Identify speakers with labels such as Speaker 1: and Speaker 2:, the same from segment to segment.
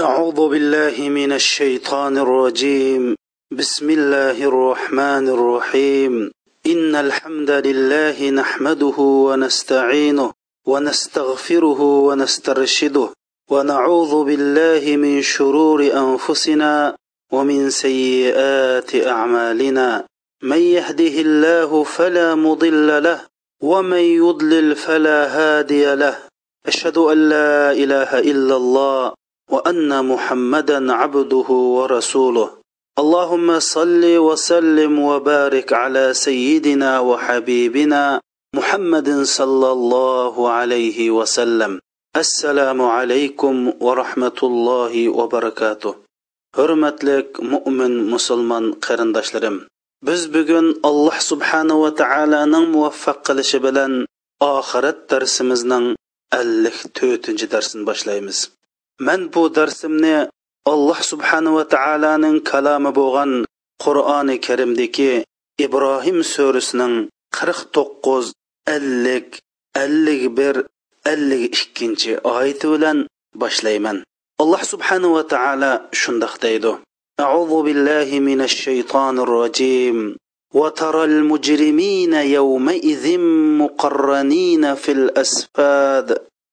Speaker 1: أعوذ بالله من الشيطان الرجيم. بسم الله الرحمن الرحيم. إن الحمد لله نحمده ونستعينه ونستغفره ونسترشده ونعوذ بالله من شرور أنفسنا ومن سيئات أعمالنا. من يهده الله فلا مضل له ومن يضلل فلا هادي له. أشهد أن لا إله إلا الله وأن محمدا عبده ورسوله. اللهم صل وسلم وبارك على سيدنا وحبيبنا محمد صلى الله عليه وسلم. السلام عليكم ورحمة الله وبركاته. حرمت لك مؤمن مسلمان قرن داشترم بز بغن الله سبحانه وتعالى نن موفق لشبلن آخرت درسمزنن اللخ توتنج درسن باشلايمز man bu darsimni alloh subhanava taoloning kalomi bo'lgan qur'oni karimdagi ibrohim surasining qirq to'qqiz ellik ellik bir ellik ikkinchi oyati bilan boshlayman alloh subhanava taolo shundoq deydi أعوذ بالله من الشيطان الرجيم وترى المجرمين يومئذ مقرنين في الأسفاد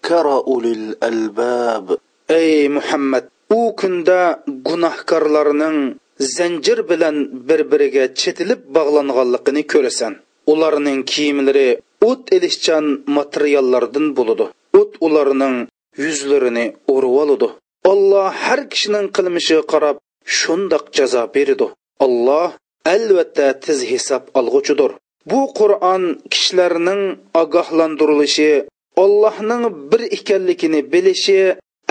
Speaker 1: zakkara ulil albab. Ey muhammad u kunda gunohkorlarning zanjir bilan bir biriga chetilib bog'langanligini ko'rasan. Ularning kiyimlari o't ilishchan materiallardan bo'ladi o't ularning yuzlarini o'rib oladi olloh har kishining qilmishiga qarab shundoq jazo beradi olloh albatta tiz hisob olg'uchidir. Bu qur'on kishilarning ogohlantirilishi ollohning bir ekanligini bilishi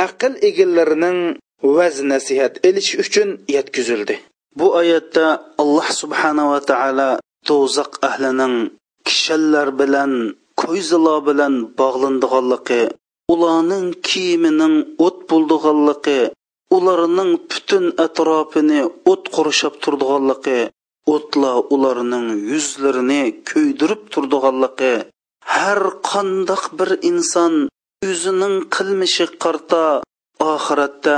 Speaker 1: aql egallarining vaz nasihat elish uchun yetkazildi. Bu oyatda alloh subhanava taolo do'zax ahlining kishanlar bilan ko'yzilar bilan bog'landiganligi ularning kiyimining o't bo'ldiganligi ularning butun atrofini o't qurshab turdiganligi o'tla ularning yuzlarini kuydirib turdiganligi har qandoq bir inson o'zining qilmishi qarta oxiratda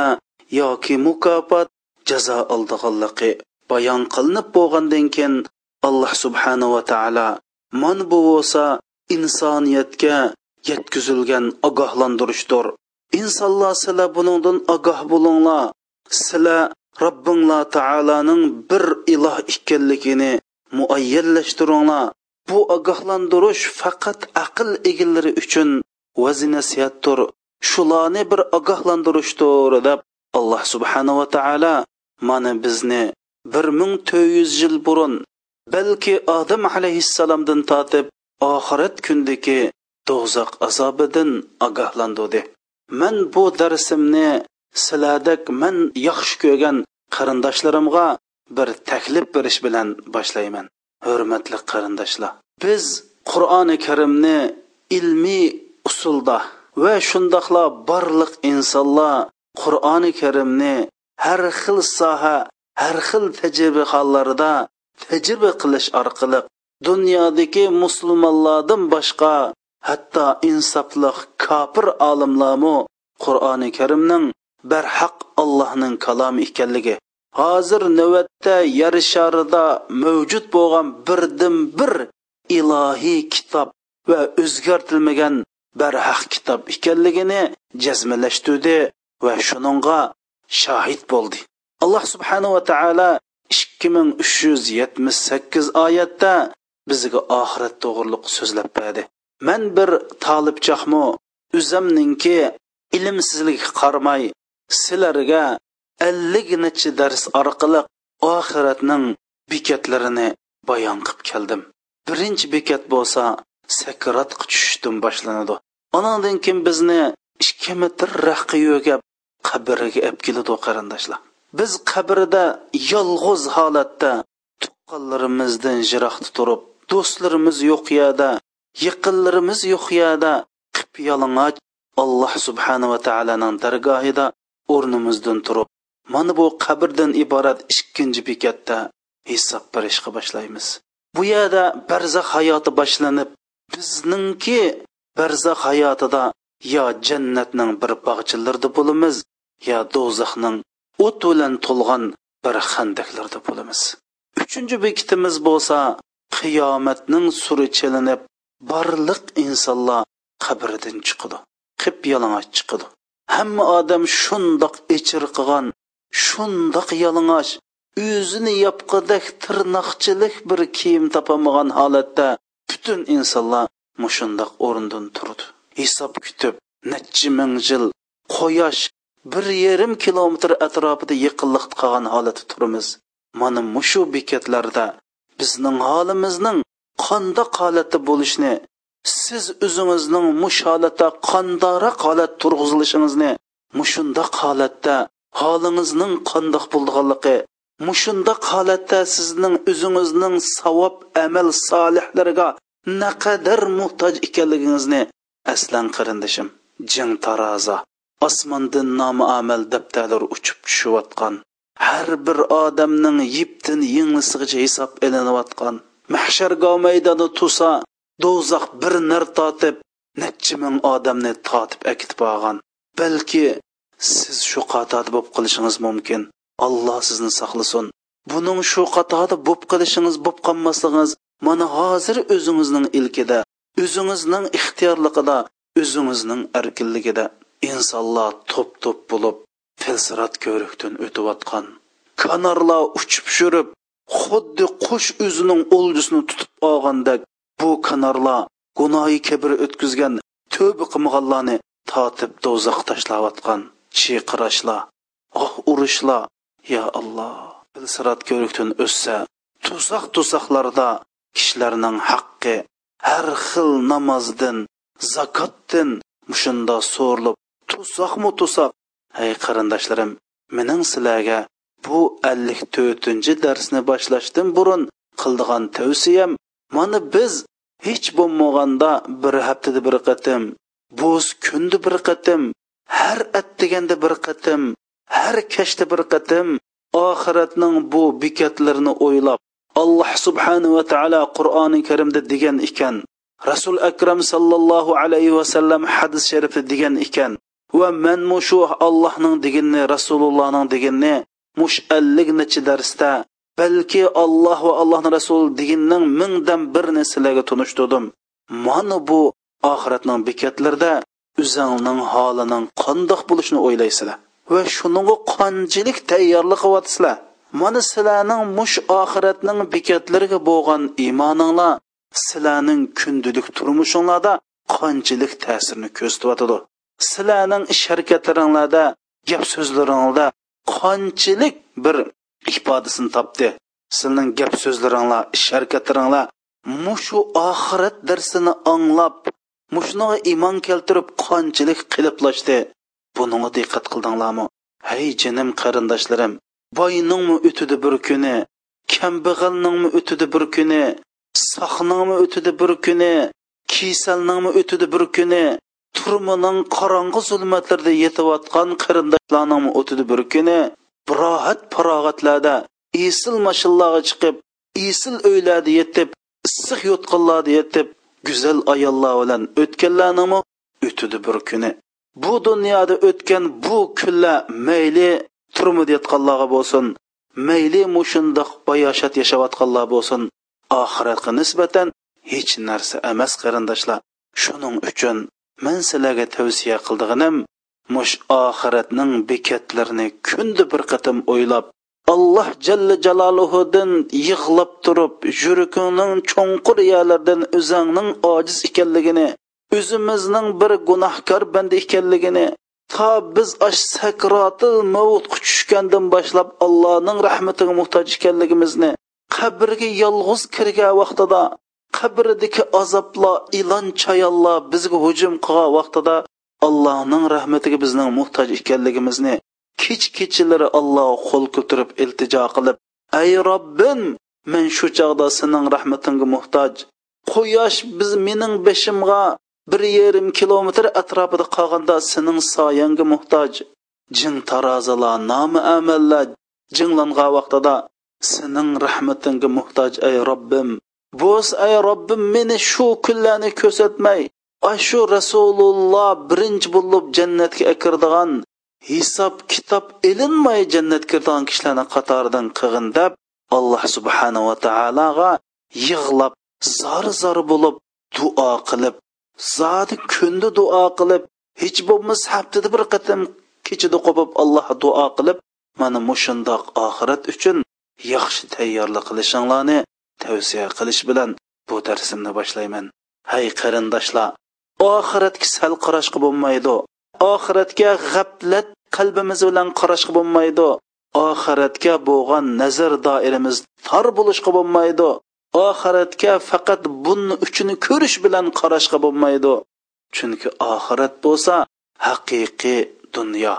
Speaker 1: yoki mukofot jazo oldiganligi bayon qilinib bo'lgandan keyin alloh subhanava taolo man bu bo'lsa insoniyatga yetkazilgan ogohlantirishdir. Insonlar sizlar buningdan ogoh bo'linglar. Sizlar robbinglar taoloning bir iloh ekanligini muayyanlashtiringlar bu ogohlantirish faqat aql egillari uchun vazi nasihatdir shularni bir ogohlantirishdir deb alloh subhanava taolo mana bizni bir ming to'rt yuz yil burun balki odam alayhissalomdan tortib oxirat kundagi do'zax azobidan ogohlantirdi. Man bu darsimni sizlardek man yaxshi ko'rgan qarindoshlarimga bir taklif berish bilan boshlayman. Hurmatli qarindoshlar biz qur'oni karimni ilmiy usulda va shundoqla barliq insonlar qur'oni karimni har xil soha har xil tajriba hollarida tajriba qilish orqali dunyodagi musulmonlardan boshqa hatto insofliq kofir olimlarmu qur'oni karimning barhaq allohning kalomi ekanligi hozir navbatda yer sharida mavjud bo'lgan birdan bir ilohiy kitob va o'zgartirilmagan barhaq kitob ekanligini jazmalashtirdi va shuningga shohid bo'ldi. Alloh subhanava taolo ikki ming uch yuz yetmish sakkiz oyatda bizga oxirat to'g'riliq so'zlab berdi man bir tolibchaqmu o'zimninki ilmsizlikka qaramay sizlarga ellik nechi dars orqali oxiratning bekatlarini bayon qilib keldim. Birinchi bekat bo'lsa sakratga tushishdan boshlanadi. Anandan keyin bizni ikki metr raqiyoga qabriga olib keladi qarindoshlar. Biz qabrida yolg'iz holatda tuqqanlarimizdan jiroqda turib do'stlarimiz yo'q yerda yaqinlarimiz yo'q yerda qip yalang'och alloh subhanava taoloning dargohida o'rnimizdan turib mana bu qabrdan iborat ikkinchi bekatda hisob berishga boshlaymiz. Bu yerda barzax hayoti boshlanib bizningki barzax hayotida yo jannatning bir bog'chilarida bo'lamiz yo do'zaxning o't bilan to'lgan bir handaklarda bo'lamiz. Uchinchi bekitimiz bo'lsa qiyomatning suri chelinib barliq insonlar qabridan chiqadi qip yalang'och chiqadi. Hamma odam shundoq echir qilgan shundoq yalang'och o'zini yopqidak tirnoqchilik bir kiyim topolmagan holatda butun insonlar mushundoq o'rindan turdi. Hisob kutib necha ming yil quyosh bir yarim kilometr atrofida yiqilliq qolgan holatda turimiz mana mushu bekatlarda bizning holimizning qandoq holatda bo'lishini siz o'zingizning mush holatda qandoq holat turg'izilishingizni mushundoq holatda holingizning qandoq bo'lganligi mushundoq holatda sizning o'zingizning savob amal solihlariga naqadar muhtoj ekanligingizni aslan qarindishim jing taroza osmondan nomuamal daftarlar uchib tushayotgan har bir odamning yiptin yinglisigacha hisob ilinayotgan mahshargo maydoni tusa do'zax bir nar totib necha ming odamni totib akitib olgan balki siz shu qatoda bo'lib qilishingiz mumkin. Alloh sizni saqlasin. Buning shu qatoda bo'lib qilishingiz bo'lib qolmasligingiz mana hozir o'zingizning ilkida o'zingizning ixtiyorligida o'zingizning erkinligida insonlar to'p to'p bo'lib filsirat ko'rikdan o'tayotgan. Kanarlar uchib shurib xuddi qush o'zining o'ljusini tutib olgandek bu kanarlar gunoyi kibr o'tkazgan tövbe qilmaganlarni totib do'zaxga tashlayotgan chiyqirashlar oh urishlar ya alloh sirat ko'rikdan o'ssa tusoq tusoqlarda kishilarning haqqi har xil namozdan zakotdan mushunda so'rilib tusoqmu tusoq hey qarindoshlarim mening sizlarga bu ellik to'rtinchi darsni boshlashdan burun qildigan tavsiyam mana biz hech bo'lmaganda bir haftada bir qatim bo'z kunda bir qatim har attiganda bir qatim har kashda bir qatim oxiratning bu bekatlarini o'ylab alloh subhanava taolo qur'oni karimda degan ekan rasul akram sallallohu alayhi vasallam hadis sharifda degan ekan va man mushu allohning deganini rasulullohning deganini mush ellik nechi darsda balki alloh va allohni rasuli deganning mingdan birini sizlarga tunishtirdim mana bu oxiratning bekatlarida o'zingning holining qandoq bo'lishini o'ylaysizlar va shuninga qanchalik tayyorlik qilyapsizlar. Mana sizlarning mush oxiratning bekatlariga bo'lgan iymoninglar sizlarning kundalik turmushinglarda qanchalik ta'sirini ko'rsatyotidi sizlarning ish harakatlaringlarda gap so'zlaringlarda qanchalik bir ifodasini topdi. Sizning gap so'zlaringlar ish harakatlaringlar mushu oxirat darsini anglab mushunga iymon keltirib qanchalik qiliblashdi buningga diqqat qildinglarmi? Hey jinim qarindoshlarim boyningmi o'tidi bir kuni? Kambag'alningmi o'tidi bir kuni? Saqningmi o'tidi bir kuni? Kisalningmi o'tidi bir kuni? Turmining qorong'i zulmatlarda yetayotgan qarindoshlarning o'tidi bir kuni? Birohat farog'atlarda esil mashinlarga chiqib esil uylarda yetib issiq yo'tqinlarda yetib go'zal ayollar bilan o'tganlarnimi? O'tidi bir kuni. Bu dunyoda o'tgan bu kunlar mayli turmayotganlarga bo'lsin. Mayli mushundoq bayoshat yashayotganlar bo'lsin. Oxiratga nisbatan hech narsa emas qarindoshlar. Shuning uchun man sizlarga tavsiya qildig'inim mush oxiratning bekatlarini kunda bir qatim o'ylab alloh jalla jaloluhudan yig'lab turib yurakingning cho'nqur yerlardan o'zingning ojiz ekanligini o'zimizning bir gunohkor banda ekanligini to biz ash sakrotil mavutga tushgandan boshlab allohning rahmatiga muhtoj ekanligimizni qabrga yolg'iz kirgan vaqtida qabridagi azoblar ilon chayonlar bizga hujum qilgan vaqtida allohning rahmatiga bizning muhtoj ekanligimizni kech kechalari alloh qo'l ko'tarib iltijo qilib ey robbim men shu chog'da sening rahmatingga muhtoj. Quyosh biz mening beshimga bir yarim kilometr atrofida qolganda sening soyangga muhtoj. Jin tarozilar nomi amallar jinglangan vaqtida sening rahmatingga muhtoj ey robbim. Bo'z ey robbim meni shu kunlarni ko'rsatmay shu rasululloh birinchi bo'lib jannatga kirdigan hisob kitob ilinmay jannatga kirdigan kishilarni qatoridan qilg'in deb alloh subhanava taologa yig'lab zor zor bo'lib duo qilib zodi kunda duo qilib hech bo'lmasa haftada bir qatam kechada qo'pib alloh duo qilib mana mushundoq oxirat uchun yaxshi tayyorlik qilishinglarni tavsiya qilish bilan bu darsimni boshlayman. Hay qarindoshlar oxiratga sal qarashga bo'lmaydi. Oxiratga g'aflat qalbimiz bilan qarashga bo'lmaydi. Oxiratga bo'lgan nazar doiramiz tor bo'lishga bo'lmaydi. Oxiratga faqat buni uchini ko'rish bilan qarashga bo'lmaydi. Chunki oxirat bo'lsa haqiqiy dunyo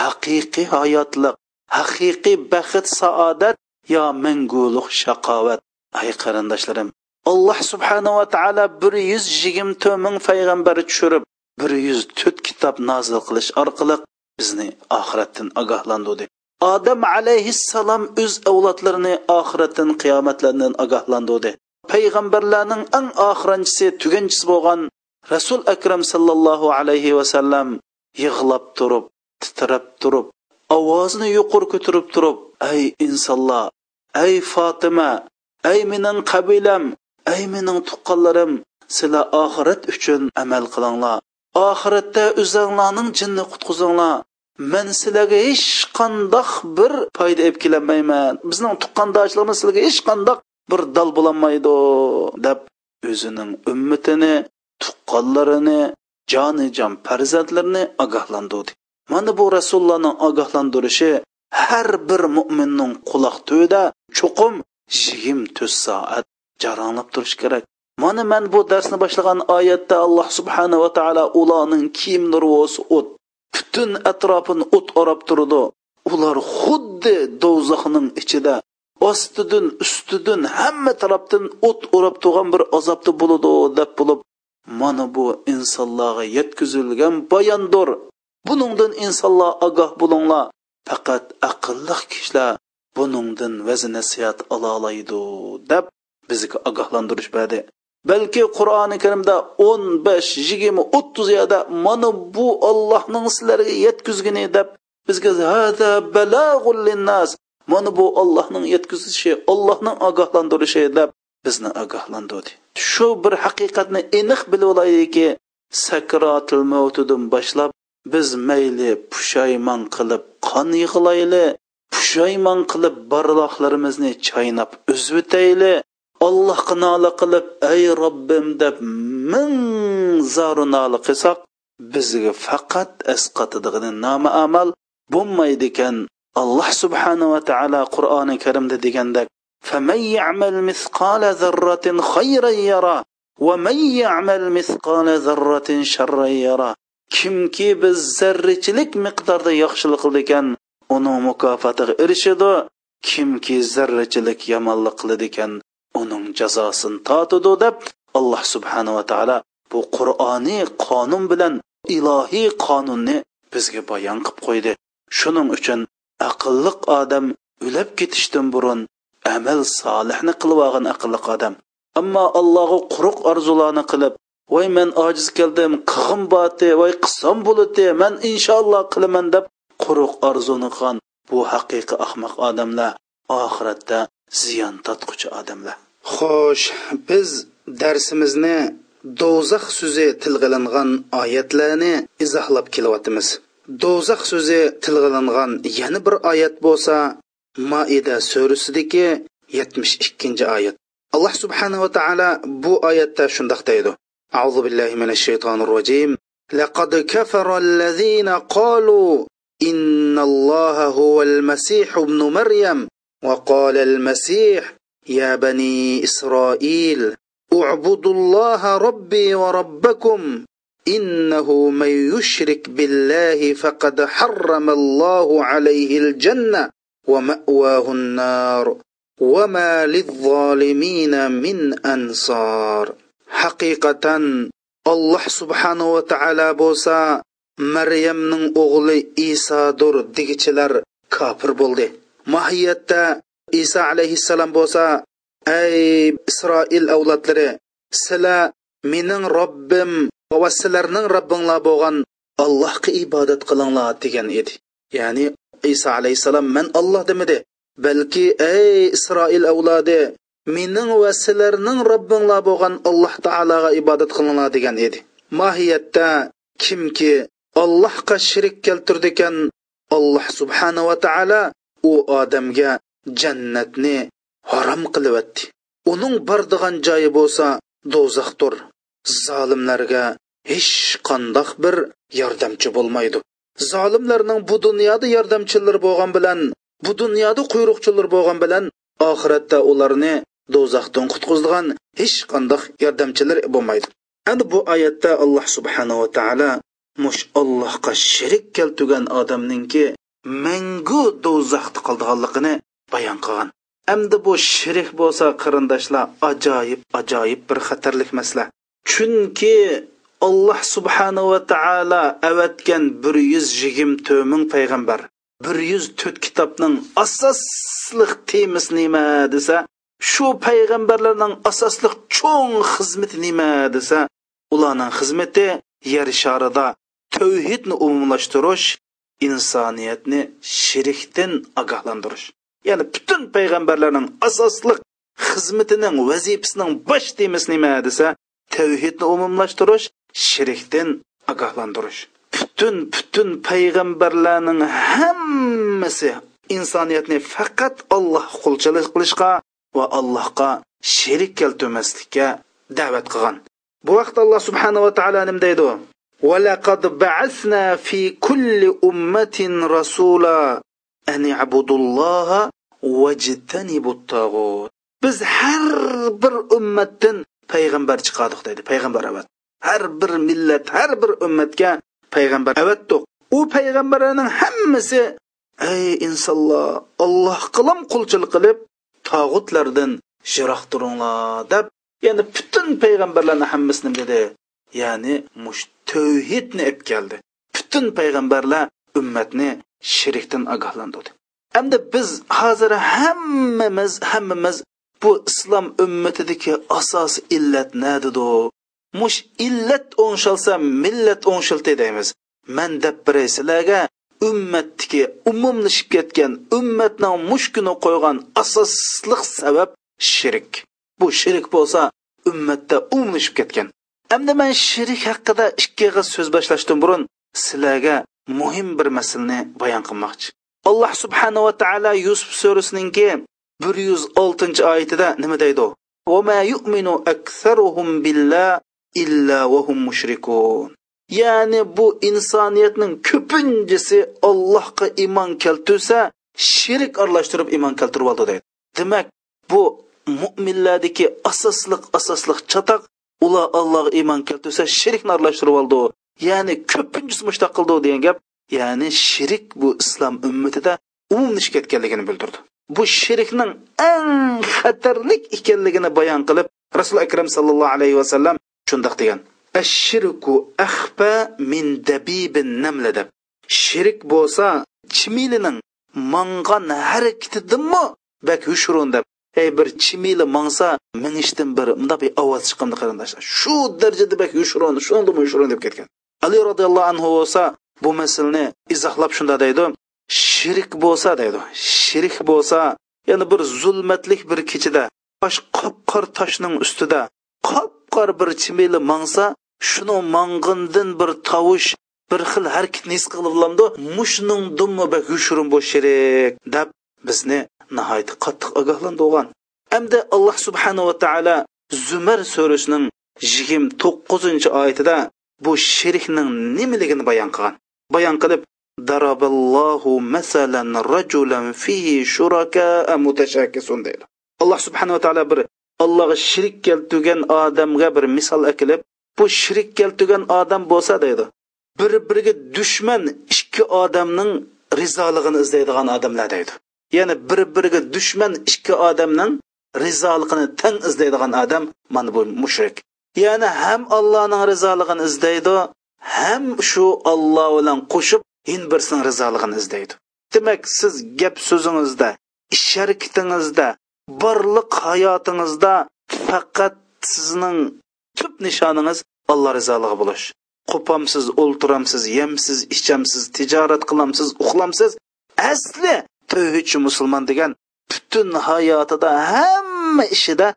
Speaker 1: haqiqiy hayotliq haqiqiy baxt saodat yo manguliq shaqovat. Ay qarindoshlarim alloh subhanava taolo bir yuz yigirma to'rt ming payg'ambar tushirib bir yuz to'rt kitob nozil qilish orqali bizni oxiratdan ogohlantirdi. Odam alayhissalom o'z avlodlarini oxiratdan qiyomatlardan ogohlantirdi. Payg'ambarlarning eng oxirinchisi tuganchisi bo'lgan rasul akram sallallohu alayhi vasallam yig'lab turib titrab turib ovozini yuqori ko'tarib turib ey insonlar ey fotima ey mening qabilam ey mening tuqqanlarim sizlar oxirat uchun amal qilinglar. Oxiratda o'zinglarning jinni qutqizinglar. Man sizlarga hech qandoq bir foyda olib kelolmayman bizning tuqqandoshligimiz sizlarga hech qandoq bir dal bo'lolmaydi deb o'zining ummatini tuqqanlarini jonijon farzandlarini ogohlantirdi mana bu rasulullohning ogohlantirishi har bir mo'minning quloq tuvida chuqum yigirma to'rt soat jaranglab turishi kerak. Mana man bu darsni boshlagan oyatda alloh subhanava taolo ularning kiyimlari o't butun atrofini o't orab turdi. Ular xuddi do'zaxning ichida ostidan ustidan hamma tarafdan o't o'rab turgan bir azobda bo'ladi deb bo'lib mana bu insonlarga yetkazilgan bayondir. Buningdan insonlar ogoh bo'linglar. Faqat aqlli kishilar buningdan vazi nasihat ola oladi deb bizga ogohlantirish berdi balki qur'oni karimda o'n besh yigirma o'ttiz yerda mana bu ollohning sizlarga yetkazgini deb bizga hada balag'ul linnas mana bu ollohning yetkazishi ollohning ogohlantirishi deb bizni ogohlantirdi. Shu bir haqiqatni aniq bilib olaylikki sakrotil mavtudan boshlab biz mayli pushaymon qilib qon yig'layli pushaymon qilib barloqlarimizni chaynab uzib o'tayli allohga nola qilib ey robbim deb ming zoru nola qilsak bizga faqat asqatadigan nomi amal bo'lmaydi ekan alloh subhanava taolo qur'oni karimda degandek فمن يعمل مثقال ذرة خيرا يرى ومن يعمل مثقال ذرة شرا يرى kimki biz zarrachilik miqdorda yaxshilik qildi ekan uning mukofotiga erishadi kimki zarrachilik yomonlik qiladi ekan uning jazosini totidi deb alloh subhanava taolo bu qur'oniy qonun bilan ilohiy qonunni bizga bayon qilib qo'ydi. Shuning uchun aqlliq odam o'lib ketishdan burun amal solihni qilib olgan aqlli odam. Ammo allohga quruq orzularni qilib voy men ojiz keldim qig'im boti voy qissam bo'ladi man inshaalloh qilaman deb quruq orzuni qilgan bu haqiqiy ahmoq odamlar oxiratda ziyon tortquchi odamlar xo'sh biz darsimizni do'zax so'zi tilg'ilingan oyatlarni izohlab kelyapmiz do'zax so'zi tilg'ilingan yana bir oyat bo'lsa maida surasidagi yetmish ikkinchi oyat alloh subhanava taolo bu oyatda shundoq deydi أعوذ بالله من الشيطان الرجيم لقد كفر الذين قالوا إن الله هو المسيح ابن مريم وقال المسيح يا بني إسرائيل اعبدوا الله ربي وربكم إنه من يشرك بالله فقد حرم الله عليه الجنة ومأواه النار وما للظالمين من أنصار. حقيقة الله سبحانه وتعالى بوسا maryamning o'g'li isodur degichilar kofir bo'ldi mohiyatda iso alayhissalom bo'lsa ey isroil avlodlari sizlar mening robbim va sizlarning robbinglar bo'lgan allohga ibodat qilinglar degan edi. Ya'ni iso alayhissalom man olloh demidi balki ey isroil avlodi mening va sizlarning robbinglar bo'lgan alloh taologa ibodat qilinglar degan edi. Mohiyatda kimki allohga shirik keltirdi ekan alloh subhanava taolo u odamga jannatni harom qilyapti uning bordigan joyi bo'lsa do'zaxdir. Zolimlarga hech qandoq bir yordamchi bo'lmaydi. Zolimlarning bu dunyoda yordamchilar bo'lgan bilan bu dunyoda quyruqchilar bo'lgan bilan oxiratda ularni do'zaxdan qutqizadigan hech qandoq yordamchilar bo'lmaydi. Endi bu oyatda alloh subhanava taolo mush allohga sherik keltirgan odamningki mangu do'zaxda qoldiganligini bayon qilgan. Endi bu shirik bo'lsa qarindoshlar ajoyib ajoyib bir xatarlik masala chunki alloh subhanava taolo avatgan bir yuz yigirma to'rt ming payg'ambar bir yuz to'rt kitobning asosliq temasi nima desa shu payg'ambarlarning asosli cho'ng xizmati nima desa ularning xizmati insoniyatni shirkdan ogohlantirish. Ya'ni butun payg'ambarlarning asosliq xizmatining vazifasining bosh temasi nima desa tavhidni umumlashtirish shirkdan ogohlantirish. Butun butun payg'ambarlarning hammasi insoniyatni faqat alloh qulchilik qilishga va allohga sherik keltirmaslikka da'vat qilgan. Bu vaqt alloh subhanava taolo nim deydi ولقد بعثنا في كل أمة رسولا أن اعبدوا الله واجتنبوا الطاغوت biz har bir ummatdan payg'ambar chiqardik deydi payg'ambar avat har bir millat har bir ummatga payg'ambar avatdiq u payg'ambarlarning hammasi ey insonlar alloh qilim qulchilik qilib tog'utlardan shiroq turinglar deb ya'ni butun payg'ambarlarni hammasini dedi Ya'ni mush tavhidni olib keldi. Butun payg'ambarlar ummatni shirkdan ogohlantirdi endi biz hozir hammamiz hammamiz bu islom ummatidagi asos illat nadidu? Mush illat o'ngshalsa millat o'ngshilti deymiz. Man deb biray sizlarga ummatniki umumlashib ketgan ummatning mushkuni qo'ygan asosliq sabab shirik bu shirik bo'lsa ummatda umumlashib ketgan. endi man shirik haqida ikki og'iz so'z boshlashdan burun sizlarga muhim bir masalani bayon qilmoqchi alloh subhanava taolo yusuf surasininki bir yuz oltinchi oyatida nima deydi وما يؤمن أكثرهم بالله إلا وهم مشركون ya'ni bu insoniyatning ko'pinchisi allohga iymon keltirsa shirik aralashtirib iymon keltirib oldi deydi demak bu mo'minlardagi asosliq asosliq chatoq ular allohga iymon keltirsa shirikni aralashtirib oldi. Ya'ni ko'pinchisi mushtaq qildi degan gap ya'ni shirik bu islom ummatida umumlashib ketganligini bildirdi. Bu shirikning eng xatarlik ekanligini bayon qilib rasul akram sallallohu alayhi vasallam shundoq degan. Ashirku axfa min dabibin namla deb. Shirik bo'lsa chimilining mangan harakatidimi bak hushurun deb. Ey bir chimili mangsa minishdan bir unda bir ovoz chiqqanda qarindoshlar shu darajada bak yushron shunda yushron deb ketgan. Ali roziyallohu anhu bo'lsa bu masalani izohlab shunda deydi shirik bo'lsa deydi shirik bo'lsa ya'ni bir zulmatlik bir kechada bosh qop qor toshning ustida qop qor bir chimili mangsa shuni mang'indan bir tovush bir xil harakatni his qilib olamdi mushning dummi bak yushurun bu shirik deb bizni nihoyatda qattiq ogohlantirgan. Hamda alloh subhanava taolo zumar surasining yigirma to'qqizinchi oyatida bu shirkning nimaligini bayon qilgan? Bayon qilib daraballohu masalan rajulan fihi shuraka mutashakisun deydi. Alloh subhanava taolo bir allohga shirik keltirgan odamga bir misol akilib bu shirik keltirgan odam bo'lsa deydi. Bir biriga dushman ikki odamning rizoligini izlaydigan odamlar deydi. Ya'ni bir biriga dushman ikki odamning rizoligini tang izlaydigan odam mana bu mushrik. Ya'ni ham allohning rizoligini izlaydi ham shu olloh bilan qo'shib hin birsining rizoligini izlaydi. Demak siz gap so'zingizda ish harakatingizda borliq hayotingizda faqat sizning tub nishoningiz alloh rizoligi bo'lish. Qo'pamsiz o'ltiramsiz yemsiz ichamsiz tijorat qilamsiz uxlamsiz asli tavhidchi musulmon degan butun hayotida hamma ishida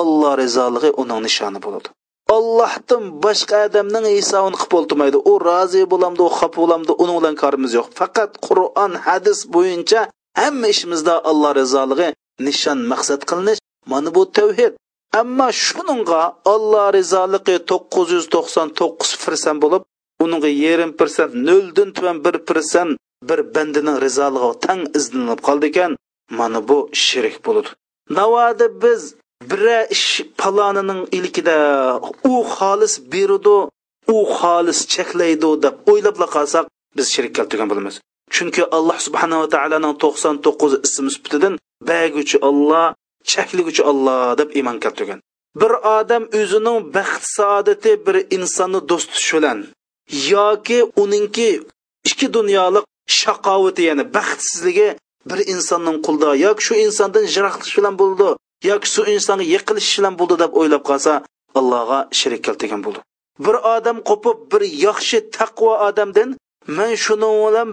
Speaker 1: olloh rizoligi uning nishoni bo'ladi ollohdan boshqa odamning hisobini qilib o'ltirmaydi u rozi bo'lamdi u xafa bo'lamdi uning bilan korimiz yo'q. Faqat qur'on hadis bo'yicha hamma ishimizda alloh rizoligi nishon maqsad qilinish mana bu tavhid. Ammo shuningga alloh rizoligi to'qqiz yuz to'qson to'qqiz persent bo'lib uningga yarim persent noldan tuvan bir persent bir bandining rizoligi tang izlanib qoldi ekan mana bu shirik bo'ladi navoda biz bira ish palonining ilkida u xolis berudi u xolis cheklaydi deb o'ylab qolsak biz shirik keltirgan bo'lamiz. Chunki alloh subhanava taoloning to'qson to'qqiz ismi sifatidan baguchi olloh chekliguchi olloh deb iymon keltirgan bir odam o'zining baxt saodati bir insonni do'st tutish bilan yoki uningki ikki dunyolik shaqovati ya'ni baxtsizligi bir insonning qulda yoki shu insondan jiroqlish bilan bo'ldi yoki shu insonga yiqilish bilan bo'ldi deb o'ylab qolsa allohga shirik keltirgan bo'ldi. Bir odam qo'pib bir yaxshi taqvo odamdan man shuni bilan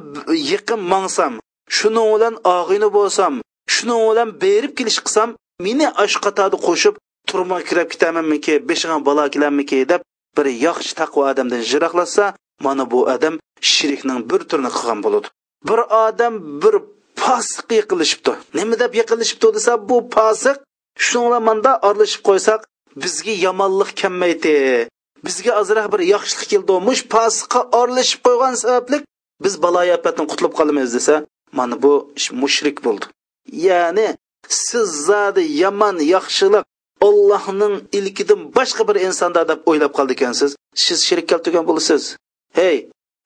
Speaker 1: yiqin mangsam shuni bilan og'ini bo'lsam shuni bilan berib kelish qilsam meni ash qatorda qo'shib turma kirib ketamanmiki beshig'a bola kelarmiki deb bir yaxshi taqvo odamdan jiroqlashsa mana bu odam shirikning bir turini qilgan bo'ladi. Bir odam bir posiq yiqilishibdi. Nima deb yiqilishibdi desa bu posiq shunga manda aralashib qo'ysak bizga yomonlik kelmaydi bizga ozroq bir yaxshilik keldi. Mush posiqqa aralashib qo'ygan sababli biz baloyi ofatdan qutulib qolamiz desa mana bu mushrik bo'ldi. Ya'ni siz zodi yomon yaxshilik ollohning ilkidan boshqa bir insonda deb o'ylab qoldi ekansiz. Siz shirik keltirgan bo'lasiz. Hey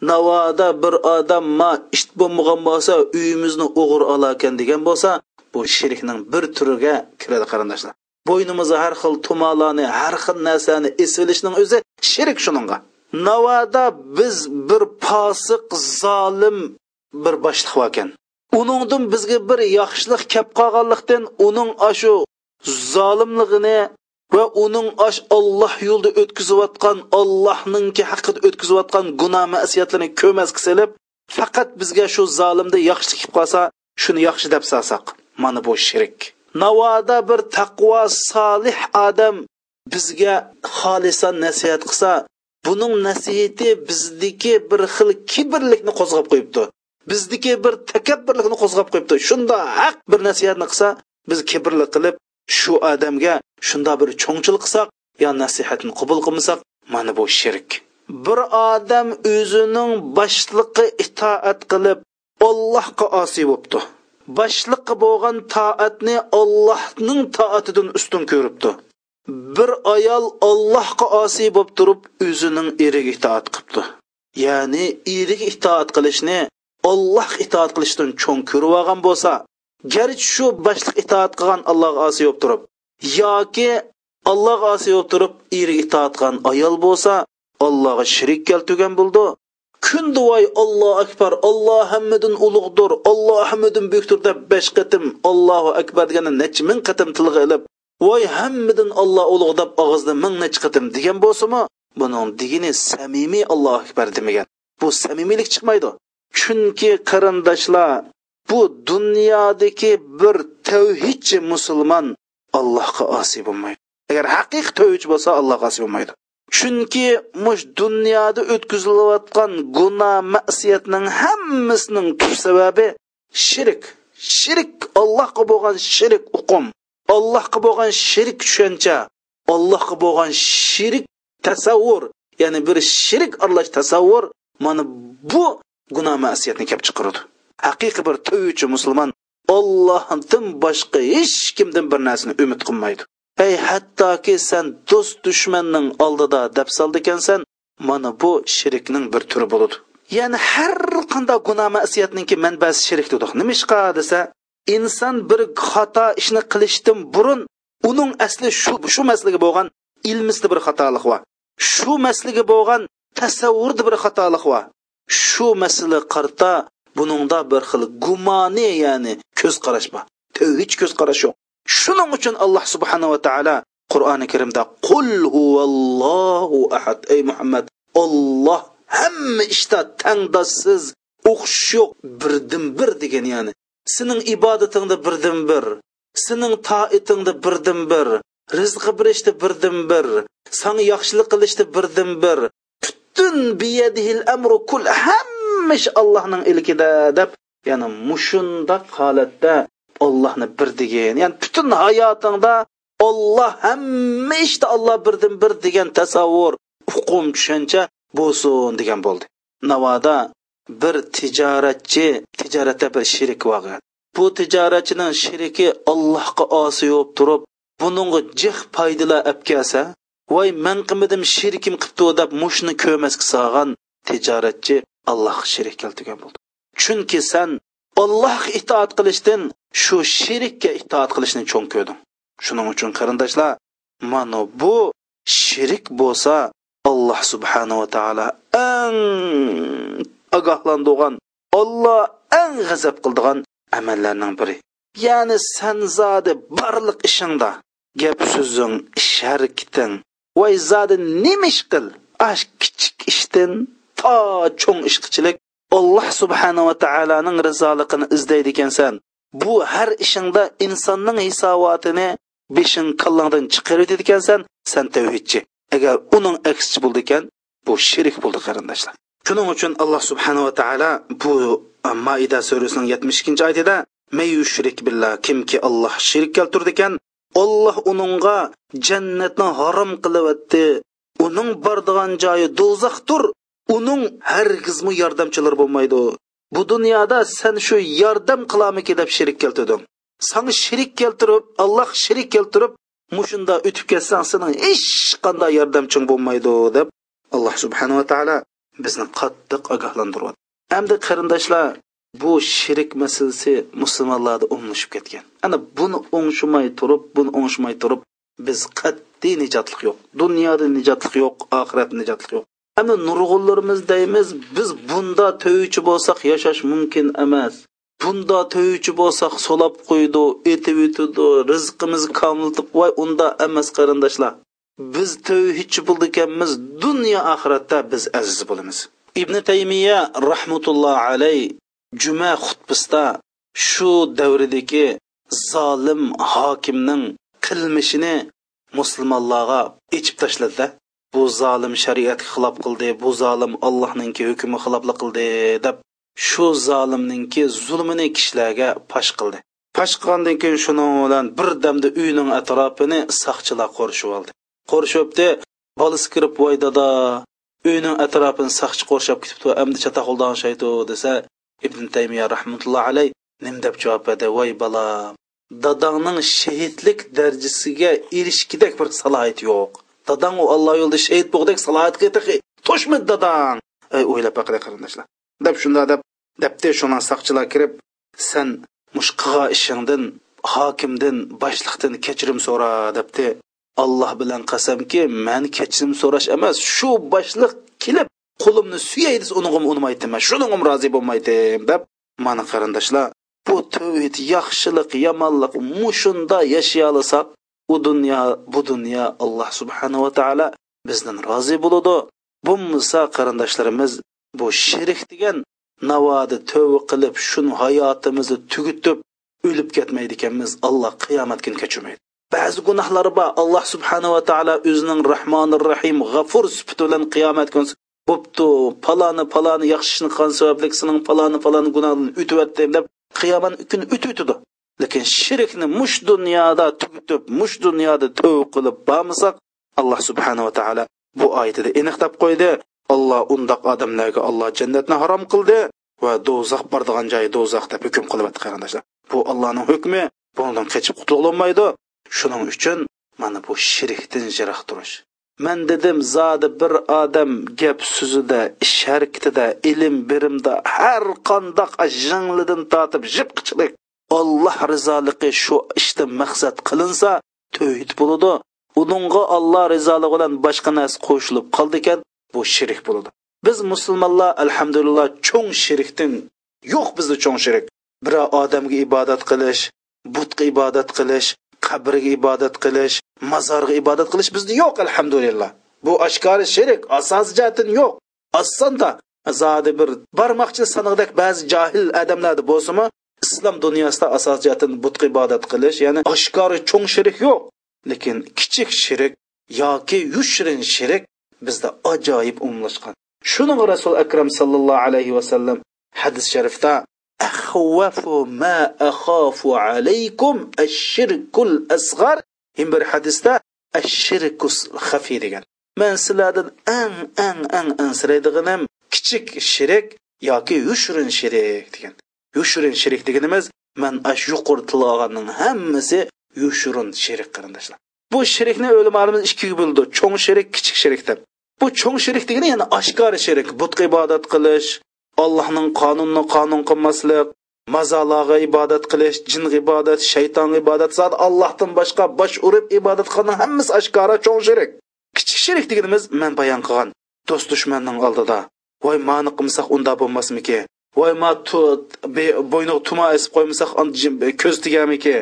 Speaker 1: navoda bir odam ma ish bo'lmagan bo'lsa uyimizni o'g'ir olarkan degan bo'lsa bu shirkning bir turiga kiradi qarindoshlar. Bo'ynimizga har xil tumolarni har xil narsani esilishning o'zi shirk shuningga. Navoda biz bir posiq zolim bir boshliq ekan. Uningdan bizga bir yaxshilik kelib qolganlikdan uning ashu zolimligini va uning osh olloh yo'lida o'tkazayotgan ollohninki haqida o'tkazayotgan gunoh masiyatlarni ko'mas qilib faqat bizga shu zolimda yaxshilik qilib qolsa shuni yaxshi deb salsaq, mana bu shirik. Navoda bir taqvo solih odam bizga xolisan nasihat qilsa buning nasihati bizniki bir xil kibrlikni qo'zg'ab qo'yibdi. Bizniki bir takabburlikni qo'zg'ab qo'yibdi. Shunda haq bir nasihatni qilsa biz kibrlik qilib shu odamga shunda bir cho'ngchilik qilsak yo nasihatni qabul qilmasak mana bu shirk. Bir odam o'zining boshliqqa itoat qilib ollohga osiy bo'libdi. Boshliqqa bo'lgan toatni ollohning toatidan ustun ko'ribdi. Bir ayol ollohga osiy bo'lib turib o'zining eriga itoat qilibdi. Ya'ni eriga itoat qilishni olloh itoat qilishdan cho'ng ko'rib olgan bo'lsa garchi shu boshliq itoat qilgan allohga osiy bo'lib turib yoki allohga osiy bo'lib turib eriga itoat qilgan ayol bo'lsa allohga shirik keltirgan bo'ldi. Kun duvoy allohu akbar alloh hammadan ulug'dir alloh hammadan buyukdir deb besh qatim allohu akbar degani necha ming qatim tilga ilib voy hammadan olloh ulug' deb og'izdan ming necha qatim degan bo'lsimi buning digini samimiy ollohu akbar demagan. Bu samimiylik chiqmaydi. Chunki qarindoshlar bu dunyodagi bir tavhidchi musulmon allohga osiy bo'lmaydi. Agar haqiqiy tavhidchi bo'lsa allohga osiy bo'lmaydi. Chunki mush dunyoda o'tkazilayotgan gunoh masiyatning hammasining tub sababi shirik shirik allohga bo'lgan shirik uqum. Allohga bo'lgan shirik tushuncha. Allohga bo'lgan shirik tasavvur. Ya'ni bir shirik aralash tasavvur mana bu gunoh masiyatni kelib chiqaradi. Haqiqiy bir to'yuvchi musulmon ollohdan boshqa hech kimdan bir narsani umid qilmaydi. Ey hattoki sen do'st dushmanning oldida deb soldi ekansan mana bu shirkning bir turi bo'ladi. Ya'ni har qanday gunoh masiyatninki manbasi shirk dedik. Nima ishqa desa inson bir xato ishni qilishdan burun uning asli shu shu masalaga bo'lgan ilmisida bir xatolik va shu maslaga bo'lgan tasavvurda bir xatolik va shu masala qarta buningda bir xil gumoni ya'ni ko'z qarash bor hech ko'z qarash yo'q. Shuning uchun alloh subhanava taolo qur'oni karimda qul huvallohu ahad ey muhammad olloh hamma ishda tangdoshsiz o'xshish yo'q birdan bir degan ya'ni sening ibodatingda birdan bir sening toitingda birdan bir rizqi berishda birdan bir sanga yaxshilik qilishda birdan bir butun biyadihil amru kul ham ish allohning ilkida deb ya'ni mushundoq holatda ollohni bir degan ya'ni butun hayotingda olloh hamma ishda olloh birdan bir degan tasavvur uqum tushuncha bo'lsin degan bo'ldi. Navoda bir tijoratchi tijoratda bir shirik bo'lgan bu tijoratchining shiriki allohga osi bo'lib turib buningga jih foydalar olib kelsa voy man qilmadim shirikim qilibdi deb mushni ko'masga solgan tijoratchi allohga shirik keltirgan bo'ldi. Chunki san allohga itoat qilishdan shu shirikka itoat qilishni cho'ng ko'rding. Shuning uchun qarindoshlar mana bu shirik bo'lsa alloh subhanava taolo eng ogohlantirgan olloh eng g'azab qildigan amallarning biri. Ya'ni san zodi barliq ishingda gap so'zing ish harakating voy zodi nima ish qil ash kichik ishdan to cho'ng ishqichilik alloh subhanava taoloning rizoligini izlaydi ekansan bu har ishingda insonning hisobotini beshing kallangdan chiqarib ekansan san. Tavhidchi. Agar uning aksichi bo'ldi ekan bu shirik bo'ldi qarindoshlar. Shuning uchun alloh subhanava taolo bu e, maida surasining yetmish ikkinchi oyatida may yushrik billah kimki alloh shirik keltirdi ekan olloh uningga jannatni harom qilyapti. Uning bordigan joyi do'zaxdir. Uning hargizmi yordamchilar bo'lmaydi. Bu dunyoda sen shu yordam qilamiki deb shirik keltirding sanga shirik keltirib alloh shirik keltirib mushunda o'tib ketsang sening hech qanday yordamching bo'lmaydi deb alloh subhanava taolo bizni qattiq ogohlantiryapti endi qarindoshlar bu shirik masalasi musulmonlarda o'nglashib ketgan. Ana buni o'ngshimay turib buni o'ngshimay turib biz qat'iy nijotlik yo'q. Dunyoda nijotlik yo'q oxirat nijotlik yo'q. Ammo nurg'unlarimiz deymiz biz bunda to'ychi bo'lsak yashash mumkin emas. Bunda to'ychi bo'lsak so'lab qo'ydi etib o'tidi rizqimiz komiltib voy unda emas qarindoshlar. Biz tavhidchi bo'ldikanmiz dunyo oxiratda biz aziz bo'lamiz. Ibn taymiya rahmatulloh alay juma xutbasida shu davridagi zolim hokimning qilmishini musulmonlarga ichib tashladida bu zolim shariatga xilof qildi bu zolim allohninki hukmi xiloflik qildi deb shu zolimninki zulmini kishilarga pash qildi. Pash qilgandan keyin shuni bilan bir damda uyning atrofini saqchilar qo'rishib oldi. Qo'rishibdi bolasi kirib voy dada uyning atrofini saqchi qo'rshab ketibdi. Endi chataquldan shaytu desa ibn taymiya rahmatulloh alay nim deb javob berdi. Voy balam dadangning shahidlik darajasiga erishgidek bir salohiyat yo'q. Dadang u alloh yo'lida shahid bo'lgudek salohiyatga to'shmi dadang ey o'ylab baqira qarindoshlar. Deb shunda deb debdi shuna saqchilar kirib san mush qilgan ishingdan hokimdan boshliqdan kechirim so'ra debdi alloh bilan qasamki man kechirim so'rash emas shu boshliq kelib qo'limni suyay desa unig'im unmaydiman shuningim rozi bo'lmaydim deb mana qarindoshlar bu tavhid yaxshilik yomonlik mushunda yashayolasak u dunyo bu dunyo alloh subhanava taolo bizdan rozi bo'ladi. Bo'lmasa qarindoshlarimiz bu shirik degan navodi tövba qilib shuni hayotimizni tugutib o'lib ketmaydi ekanmiz alloh qiyomat kuni kechirmaydi ba'zi gunohlar bor. Alloh subhanava taolo o'zining rahmonir rahim g'afur sifati bilan qiyomat kuni bo'pti. Paloni paloni yaxshi ishni qilgan sababli sening paloni paloni gunohini o'tyapti deb qiyomat kuni o'tib o'tadi lekin shirkni mush dunyoda tugutib mush dunyoda tövba qilib bormasak alloh subhanava taolo bu oyatida aniqlab qo'ydi. Alloh undoq odamlarga alloh jannatni harom qildi va do'zax bordigan joyi do'zax deb hukm qilyapti qarindoshlar. Bu allohning hukmi bundan qochib qutulolmaydi shuning uchun mana bu shirkdan jiroq turish. Man dedim zodi bir odam gap so'zida ish harakatida ilm birimda har qandoq jinglidan tortib jipqichlik olloh rizoligi shu ishni maqsad qilinsa to'yid bo'ladi. Uningga olloh rizoligi bilan boshqa narsa qo'shilib qoldi ekan bu shirik bo'ladi. Biz musulmonlar alhamdulillah cho'ng shirikdan yo'q bizda cho'ng shirik. Bir odamga ibodat qilish butga ibodat qilish qabrga ibodat qilish mazorga ibodat qilish bizda yo'q alhamdulillah. Bu oshkori shirik asos jihatin yo'q. Osonda zodi bir barmoqchi sanig'dak ba'zi johil odamlarda bo'lsimi islom dunyosida asosiyatin butq ibodat qilish ya'ni oshkori cho'ng shirik yo'q. Lekin kichik shirik yoki yushrin shirik bizda ajoyib umlashgan. Shuning rasul akram sallallohu alayhi vasallam hadis sharifda ahvafu ma akhafu alaykum ash-shirkul asghar. Bir hadisda ash-shirkus xafi degan. Men sizlardan eng eng eng ansiraydiganim kichik shirik yoki yushrin shirik degan. Yushrin sherik deganimiz man ash yuqori tilog'anning hammasi yushrin shirik qarindoshlar. Bu shirikni o'limalarimiz ikkiga bo'ldi. Cho'ng shirik kichik shirik deb. Bu cho'ng shirik degani ya'ni oshkora shirik butga ibodat qilish allohning qonunini qonun qilmaslik mazaloga ibodat qilish jin ibodat shayton ibodat zot allohdan boshqa bosh urib ibodat qilgan hammasi oshkora cho'ng shirik kichik sherik deganimiz man bayon qilgan do'st dushmanning oldida. Voy mani qilmasak unda bo'lmasmiki? Voy ma bo'yniga tuma esib qo'ymasak ko'z tegamiki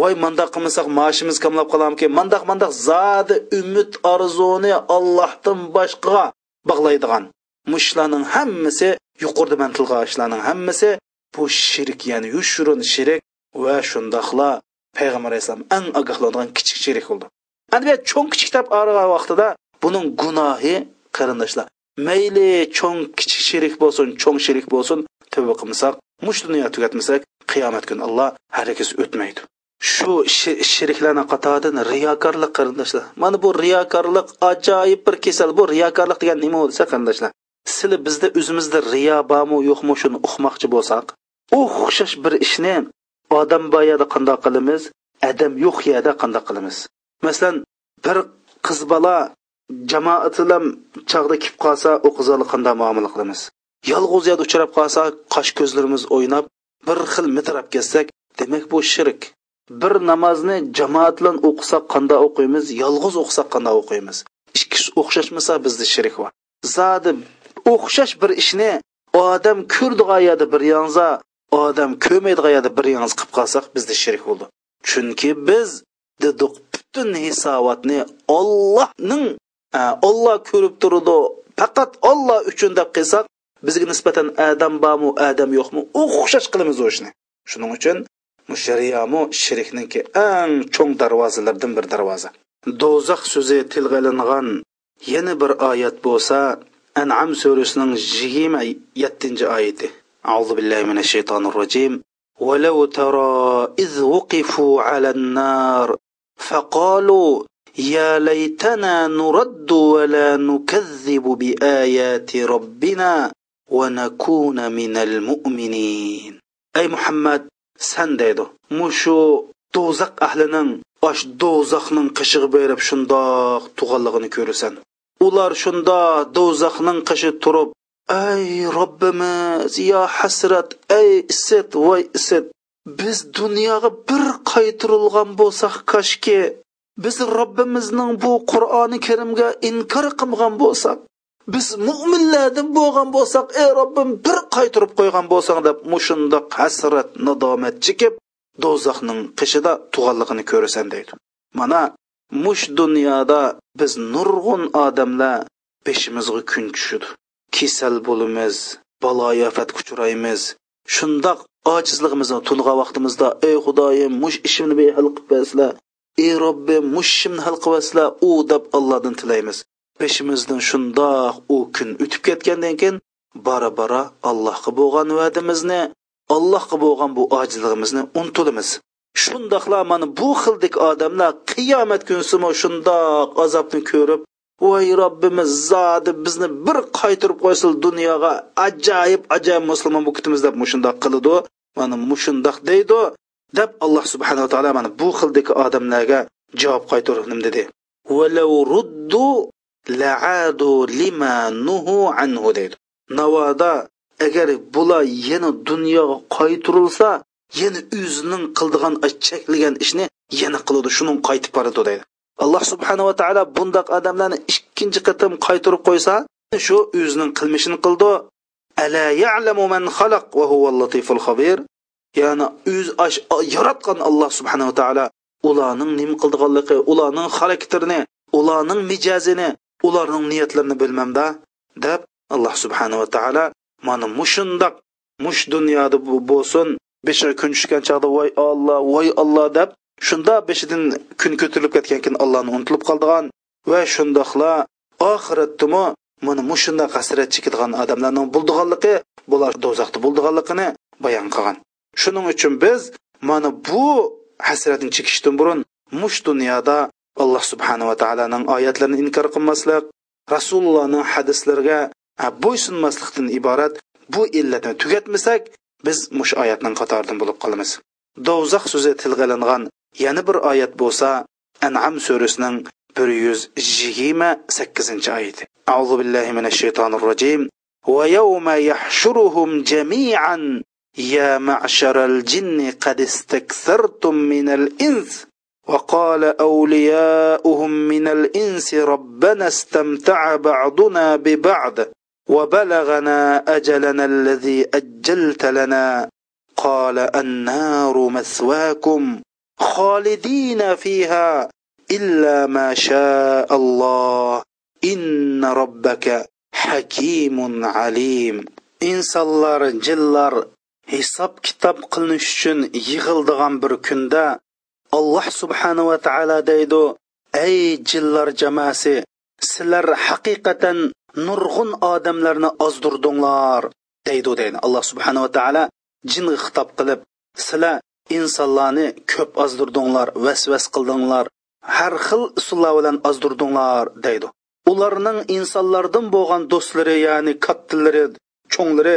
Speaker 1: voy mandaq qilmasak maoshimiz kamlab qolamiki. Mandaq mandaq zodi umid orzuni allohdan boshqa bog'laydigan. Mushlarning hammasi yuqorida man tilga ishlarning hammasi bu shirk ya'ni yushurun shirik va shundoqla payg'ambar alayhissalom eng ogohlanadigan kichik shirik bo'ldi. Endi cho'ng kichik deb aragan vaqtida buning gunohi qarindoshlar mayli cho'ng kichik shirik bo'lsin cho'ng shirik bo'lsin tavba qilmasak mush dunyo tugatmasak qiyomat kuni alloh hargiz o'tmaydi. Shu shiriklarni qatoridan riyokorlik qarindoshlar. Mana bu riyokorlik ajoyib bir kasal bu riyokorlik degan nima desa qarindoshlar. Sizlar bizda o'zimizda riyo bormi yo'qmi shuni uqmoqchi bo'lsak o'xshash bir ishni odam bor yerda qandoq qilamiz adam yo'q yerda qandoq qilamiz? Masalan bir qiz bola jamoat bilan chog'da kelib qolsa u qiz qanday muomala qilamiz? Yolg'iz yod uchrab qolsa qosh ko'zlarimiz o'ynab bir xil mitirab ketsak demak bu shirk. Bir namozni jamoat bilan o'qisak qanday o'qiymiz? Yolg'iz o'qisak qanday o'qiymiz? Ikkisi o'xshashmasa bizda shirk bor. Zodi o'xshash bir ishni odam ko'rdigan bir yangza odam ko'rmaydi yerda bir yangiz qilib qolsak bizda shirk bo'ldi. Chunki biz dedik butun hisobotni ollohning olloh ko'rib turdi faqat olloh uchun deb qilsak bizga nisbatan adam bormi adam yo'qmi o'xshash qilamiz u ishni shuning uchun mushariyamu shirikniki eng cho'ng darvozalardan bir darvoza do'zax so'zi tilga ilingan yana bir oyat bo'lsa an'am surasining yigirma yettinchi oyati أعوذ بالله من الشيطان الرجيم ولو ترى إذ وقفوا على النار فقالوا يا ليتنا نرد ولا نكذب بآيات ربنا ونكون من المؤمنين أي محمد sen deydi mushu do'zax ahlining osh do'zaxning qishig'i berib shundoq tug'anligini ko'rasan ular shunda do'zaxning qishi turib ey robbimiz yo hasrat ey isit voy isit biz dunyoga bir qaytirilgan bo'lsak kashki biz robbimizning bu qur'oni karimga inkor qilgan bo'lsak biz mo'minlardan bo'lgan bo'lsak ey robbim bir qaytirib qo'ygan bo'lsang deb mushundoq hasrat nadomat chekib do'zaxning qishida tug'anligini ko'rasan deydi. Mana mush dunyoda biz nurg'un odamlar beshimizga kun tushidi kasal bo'lamiz baloyofatga uchraymiz shundoq ojizligimizni tung'a vaqtimizda ey xudoyim mush ishimni behal qilib bersizlar ey robbim mushimni hal qilib u deb allohdan tilaymiz. Peshimizdan shundoq u kun o'tib ketgandan keyin bora bora allohga bo'lgan va'damizni allohga bo'lgan bu ojizligimizni unutilamiz shundoqla mana bu xildik odamlar qiyomat kunisimi shundoq azobni ko'rib voy robbimiz zodi bizni bir qaytirib qo'ysin dunyoga ajoyib ajoyib musulmon bo'lib ketamiz deb mushundoq qiladi mana mushundoq deydi deb alloh subhanava taolo mana bu xildagi odamlarga javob qaytarib dedi. Ruddu la'adu lima nuhu anhu deydi navoda agar bular yana dunyoga qaytirilsa yana o'zining qildigan cheklagan ishni yana qiladi shuning qaytib boradi deydi alloh subhanava taolo bundoq odamlarni ikkinchi qatim qaytirib qo'ysa shu o'zining qilmishini qildi. Ala ya'lamu man xalaq va huval latiful xabir ya'ni o'z yaratgan alloh subhanava taolo ularning nim qildiganligi ularning xarakterini ularning mijozini ularning niyatlarini bilmamda deb alloh subhanava taolo mana mushundoq mush dunyoda bo'lsin beshiga kun tushgan chog'da voy olloh voy olloh deb shunda beshidan kun ko'tarilib ketgan keyin allohni unutilib qoldigan va shundoqla oxiratdimi mana mushundoq hasrat chekadigan odamlarning bo'ldiganligi bular do'zaxda bo'ldiganligini bayon qilgan. shuning uchun biz mana bu hasratni chekishdan burun mush dunyoda alloh subhanava taoloning oyatlarini inkor qilmaslik rasulullohning hadislariga bo'ysunmaslikdan iborat bu illatni tugatmasak biz mush oyatning qatoridan bo'lib qolamiz do'zax so'zi tilga ilingan yana bir oyat bo'lsa an'am surasining bir yuz yigirma sakkizinchi oyati auzu billahi minash shaytonir rojim ويوم يحشرهم جميعا يا معشر الجن قد استكثرتم من الإنس وقال أولياؤهم من الإنس ربنا استمتع بعضنا ببعض وبلغنا أجلنا الذي أجلت لنا قال النار مثواكم خالدين فيها إلا ما شاء الله إن ربك حكيم عليم insonlar jinlar hisob kitob qilinish uchun yig'ildigan bir kunda alloh subhanava taolo deydi ey jinlar jamoasi sizlar haqiqatan nurg'un odamlarni ozdirdinglar deydi deydi. Alloh subhanava taolo jinga xitob qilib sizlar insonlarni ko'p ozdirdinglar vasvas qildinglar har xil usullar bilan ozdirdinglar deydi. Ularning insonlardan bo'lgan do'stlari ya'ni kattalari cho'nglari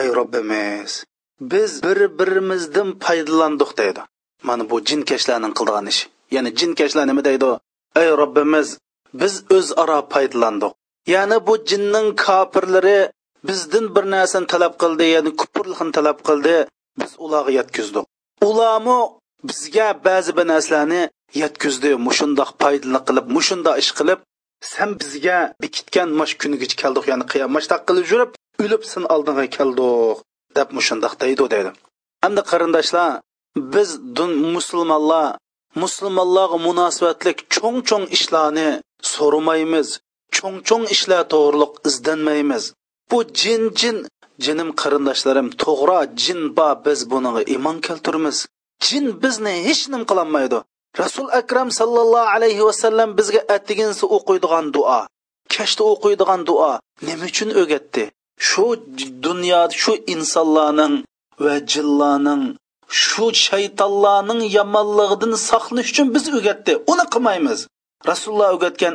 Speaker 1: ey robbimiz biz bir birimizdan foydalandik deydi. Mana bu jinkashlarning qilgan ishi. Ya'ni jinkashlar nima deydi? Ey robbimiz biz o'zaro foydalandik. Ya'ni bu jinning kofirlari bizdan bir narsani talab qildi ya'ni kupurlikni talab qildi biz ularga yetkazdik. Ularmi bizga ba'zi bir narsalarni yetkazdi mushundoq foydali qilib mushundoq ish qilib sen bizga bekitgan mash kunigacha keldik ya'ni qiyomashtaq qilib yurib o'lib sen oldinga keldik. Deb mushundoq deydi deydi. Hamda qarindoshlar biz musulmonlar musulmonlarga munosabatlik cho'ng cho'ng ishlarni so'ramaymiz cho'ng cho'ng ishlar to'g'riliq izdanmaymiz. Bu jin jin jinim qarindoshlarim to'g'ri jin bor biz buniga iymon keltirmiz jin bizni hech nim qilolmaydi rasul akram sallallohu alayhi vasallam bizga atiginsi o'qiydigan duo kashda o'qiydigan duo nima uchun o'gatdi? Shu dunyoda shu insonlarning va jinlarning shu shaytonlarning yomonligidan saqlanish uchun biz o'gatdi uni qilmaymiz. Rasululloh o'gatgan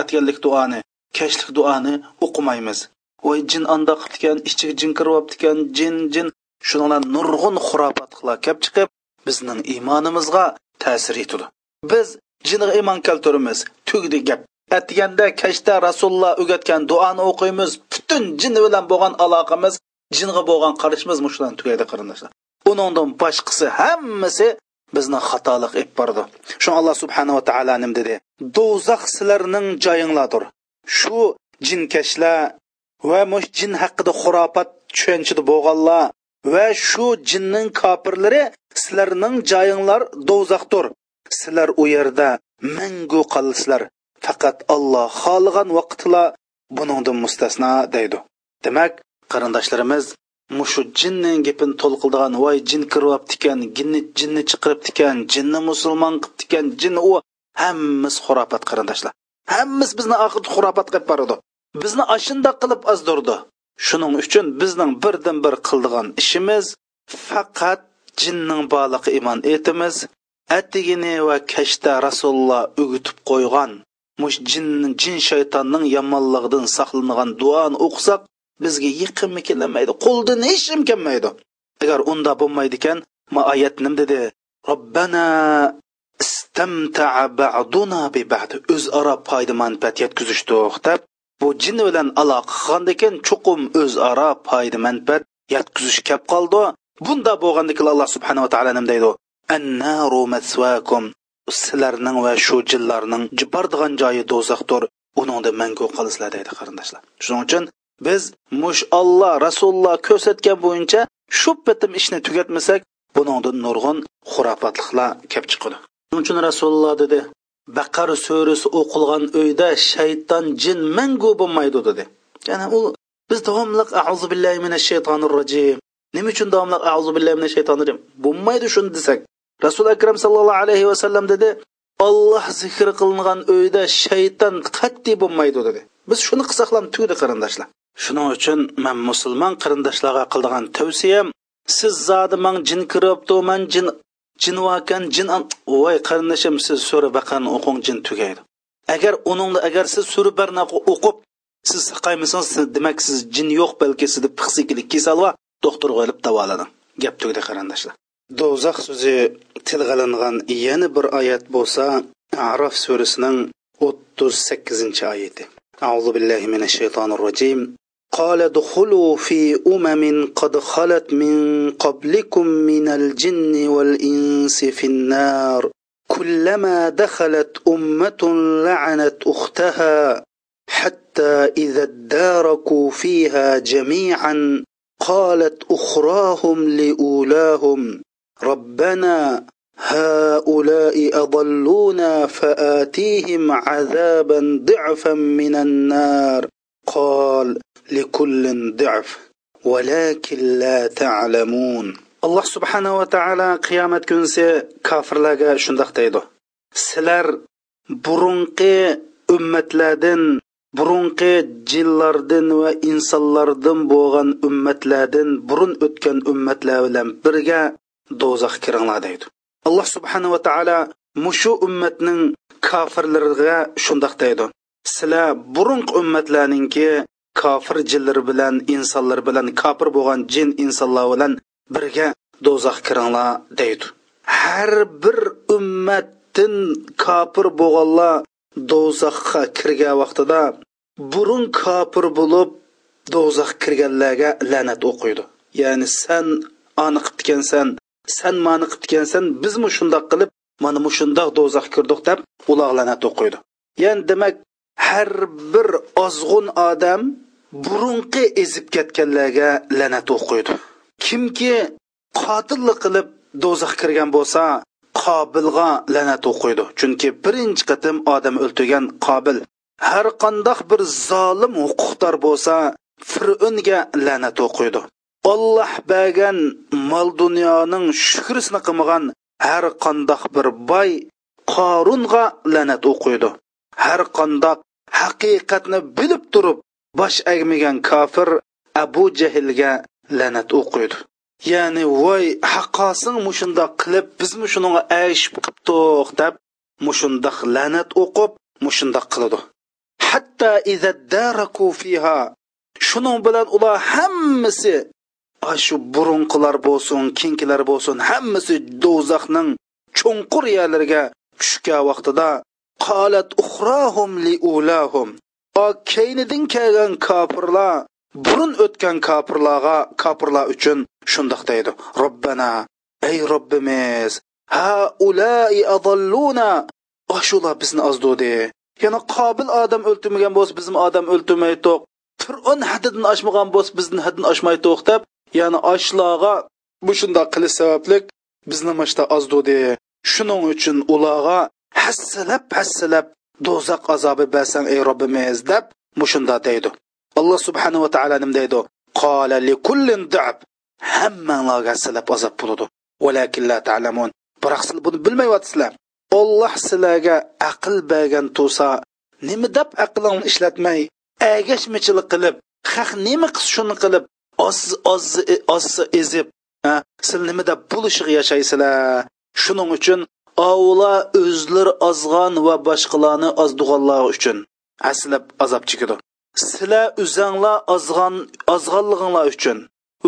Speaker 1: atganlik duoni kashlik duoni o'qimaymiz. Voy jin andoq qilibdikan ichiga jin kiryaptikan jin jin. Shunalar nurg'un xurofotlar kelib chiqib bizning iymonimizga ta'sir etadi. Biz jinga iymon keltiramiz. Tugdi gap. Atganda kashda rasululloh o'gatgan duoni o'qiymiz. Butun jin bilan bo'lgan aloqamiz jinga bo'lgan qarashimiz mushudan tugaydi qarindoshlar. Uningdan boshqasi hammasi bizni xatolik ib bordi. Shu alloh subhanava taolo nim dedi? Do'zax sizlarning joyinglardir. Shu jinkashlar va mush jin haqida xurofat tushunchida bo'lganlar va shu jinning kofirlari sizlarning joyinglar do'zaxdir. Sizlar u yerda mangu qolasizlar faqat Alloh xohlagan vaqtla buningdan mustasno deydi. Demak qarindoshlarimiz mushu jinning gapini to'lqildigan voy jin kiryaptikan jinni jinni chiqiribdikan jinni musulmon qilibdikan jin u hammasi xurofat qarindoshlar. Hammasi bizni oxirida xurofat qilib boradi. Bizni ashundoq qilib ozdirdi. Shuning uchun bizning birdan bir qildigan ishimiz faqat jinning boliqi iymon etimiz atigini va kashta rasululloh o'gitib qo'ygan. Mush jin jin shaytonning yomonligidan saqlangan duoni o'qisak bizga yiqinmi kelmaydi qo'ldan hech kim kelmaydi. Agar unda bo'lmaydi ekan ma oyat nim dedi? Robbana istamta'a ba'duna bi ba'd o'zaro foyda manfaat yetkazishdik deb bu jin bilan aloqa qilganda ekan chuqum o'zaro foyda manfaat yetkazish kelib qoldi. Bunda bo'lganda alloh subhanava taolo nima deydi? Annaru masvakum sizlarning va shu jinlarning jibardigan joyi do'zaxdir uningda mangu qolasizlar deydi qarindoshlar. Shuning uchun biz mush olloh rasululloh ko'rsatgan bo'yicha shu bitim ishni tugatmasak buningdan nurg'un xurofotliklar kelib chiqadi. Shuning uchun rasululloh dedi baqar surasi o'qilgan uyda shayton jin mangu bo'lmaydi dedi. Ya'ni u biz davomliq auzu billahi minash shaytonir rojim nima uchun davomliq auzu billahi minash shaytonir rojim? Bo'lmaydi shuni desak. Rasul akram sallallohu alayhi vasallam dedi olloh zikr qilingan uyda shayton qat'iy bo'lmaydi dedi. Biz shuni qilsak ham tugdi qarindoshlar. Shuning uchun man musulmon qarindoshlarga qildigan tavsiyam siz zodi man jin kiribdi man jin jin vakan jin voy qarindoshim siz sura baqani o'qing jin tugaydi. Agar uningni agar siz sura barna o'qib siz saqaymasangiz demak siz jin yo'q balki sizda psixikalik kasal va doktorga olib davolaning gap tugdi qarindoshlar. Do'zax so'zi tilg'alangan yana bir oyat bo'lsa o'ttiz sakkizinchi oyati. أعوذ بالله من الشيطان الرجيم قال ادخلوا في أمم قد خلت من قبلكم من الجن والإنس في النار كلما دخلت أمة لعنت أختها حتى إذا اداركوا فيها جميعا قالت أخراهم لأولاهم ربنا هؤلاء أضلونا فآتيهم عذابا ضعفا من النار قال لكل ضعف ولكن لا تعلمون alloh subhanava taolo qiyomat kunsi kofirlarga shundoq deydi sizlar burunqi ummatlardan burunqi jinlardan va insonlardan bo'lgan ummatlardan burun o'tgan ummatlar bilan birga do'zaxga kiringlar deydi. Alloh subhanava taolo mushu ummatning kofirlariga shundoq deydi. Sizlar burunqi ummatlarninki kofir jinlar bilan insonlar bilan kofir bo'lgan jin insonlar bilan birga do'zaxga kiringlar deydi. Har bir ummatdan kofir bo'lganlar do'zaxga kirgan vaqtida burun kofir bo'lib do'zaxga kirganlarga la'nat o'qiydi. Ya'ni san ani qilib san mani qilib ekansan bizmi shundoq qilib mana mu shundoq kirdik deb ular la'nat o'qiydi ya'ni demak har bir ozg'un odam burunqi ezib ketganlarga la'nat o'qiydi kimki qotillik qilib do'zaxga kirgan bo'lsa qobilga la'nat o'qiydi chunki birinchi qatim odam o'ltirgan qobil har qandoq bir zolim huquqdor bo'lsa fir'unga la'nat o'qiydi Аллах бәгән мал дөньяның dunyoning кылмаган һәр har бер bir boy ләнәт la'nat Һәр har хакыйкатьне haqiqatni bilib turib bosh egmagan kofir abu jahlga la'nat Яни ya'ni voy haqqosing mushundoq qilib bizmi shunga aysh qilibdiq deb ләнәт la'nat o'qib mushundoq qiladi hatto izaddaraku fiha шуның bilan ular hammasi shu burunqilar bo'lsin kinkilar bo'lsin hammasi do'zaxning cho'nqur yerlariga tushgan vaqtida qolat uxrohum li ulahum. Keynidan kelgan kofirlar burun o'tgan kofirlarga kofirlar uchun shundoq deydi. Robbana ey robbimiz ha ulai adalluna shular bizni ozdudi yana qobil odam o'ltirmagan bo'lsa bizni odam o'ltirmaydiq fir'on haddidan oshmagan bo'lsa bizni haddan oshmaydiq deb ya'ni ashlarga bu shundoq qilish sababli bizni mashta ozdudi shuning uchun ularga hassalab hassalab do'zax azobi bersang ey robbimiz deb mushunda deydi. Alloh subhanahu va taolo nim deydi? Qola li kullin dab. Hammanglarga silab azob bo'ladi. Valakin la ta'lamun. Biroq sizlar buni bilmayapsizlar. Olloh sizlarga aql bergan tursa nima deb aqlingni ishlatmay agashmichilik qilib haq nima qilsa shuni qilib oz oz oz ezib sil nima deb bo'lishig yashaysizlar shuning uchun ovla o'zlar ozg'on va boshqalarni ozdig'anlar uchun. Aslab azob chekidi sizlar o'zanglar ozg'on ozg'onlig'inglar uchun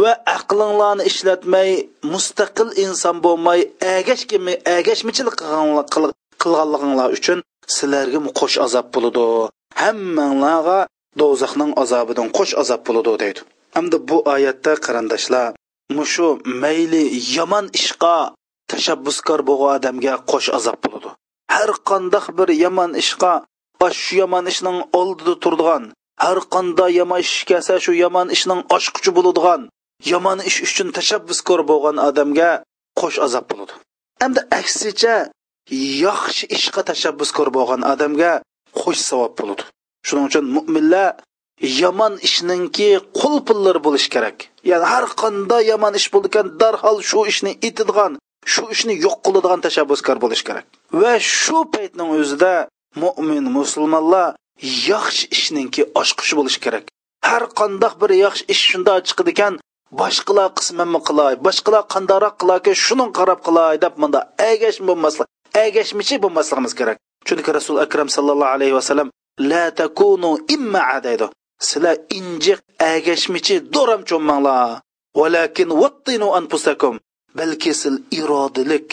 Speaker 1: va aqlinglarni ishlatmay mustaqil inson bo'lmay agashkimi agashmichilik qilganliginglar uchun sizlarga qo'sh azob bo'ladi. Hammanglarga do'zaxning azobidan qo'sh azob bo'ladi deydi. Hamda bu oyatda qarindoshlar mushu mayli yomon ishqa tashabbuskor bo'lgan odamga qo'sh azob bo'ladi. Har qandoq bir yomon ishqa shu yomon ishning oldida turadigan har qanday yomon ish kelsa shu yomon ishning oshquchi bo'ladigan yomon ish uchun tashabbuskor bo'lgan odamga qo'sh azob bo'ladi. Hamda aksicha yaxshi ishqa tashabbuskor bo'lgan odamga qo'sh savob bo'ladi. Shuning uchun mo'minlar yomon ishningki qo'l pullari bo'lishi kerak. Ya'ni har qanday yomon ish bo'lgan darhol shu ishni itadigan shu ishni yo'q qiladigan tashabbuskor bo'lishi kerak. Va shu paytning o'zida mo'min musulmonlar yaxshi ishningki oshqushi bo'lishi kerak. Har qandoq bir yaxshi ish shunda chiqadi ekan boshqalar qismanmi qilay boshqalar qandoqroq qilarki shuni qarab qilay deb bunda agash bo'lmaslik agashmichi bo'lmasligimiz kerak. Chunki rasul akram sallallohu alayhi vasallam la takunu imma deydi sizlar injiq agashmichi do'ram cho'mmanglar. Valakin vattinu anfusakum. Balki sil irodilik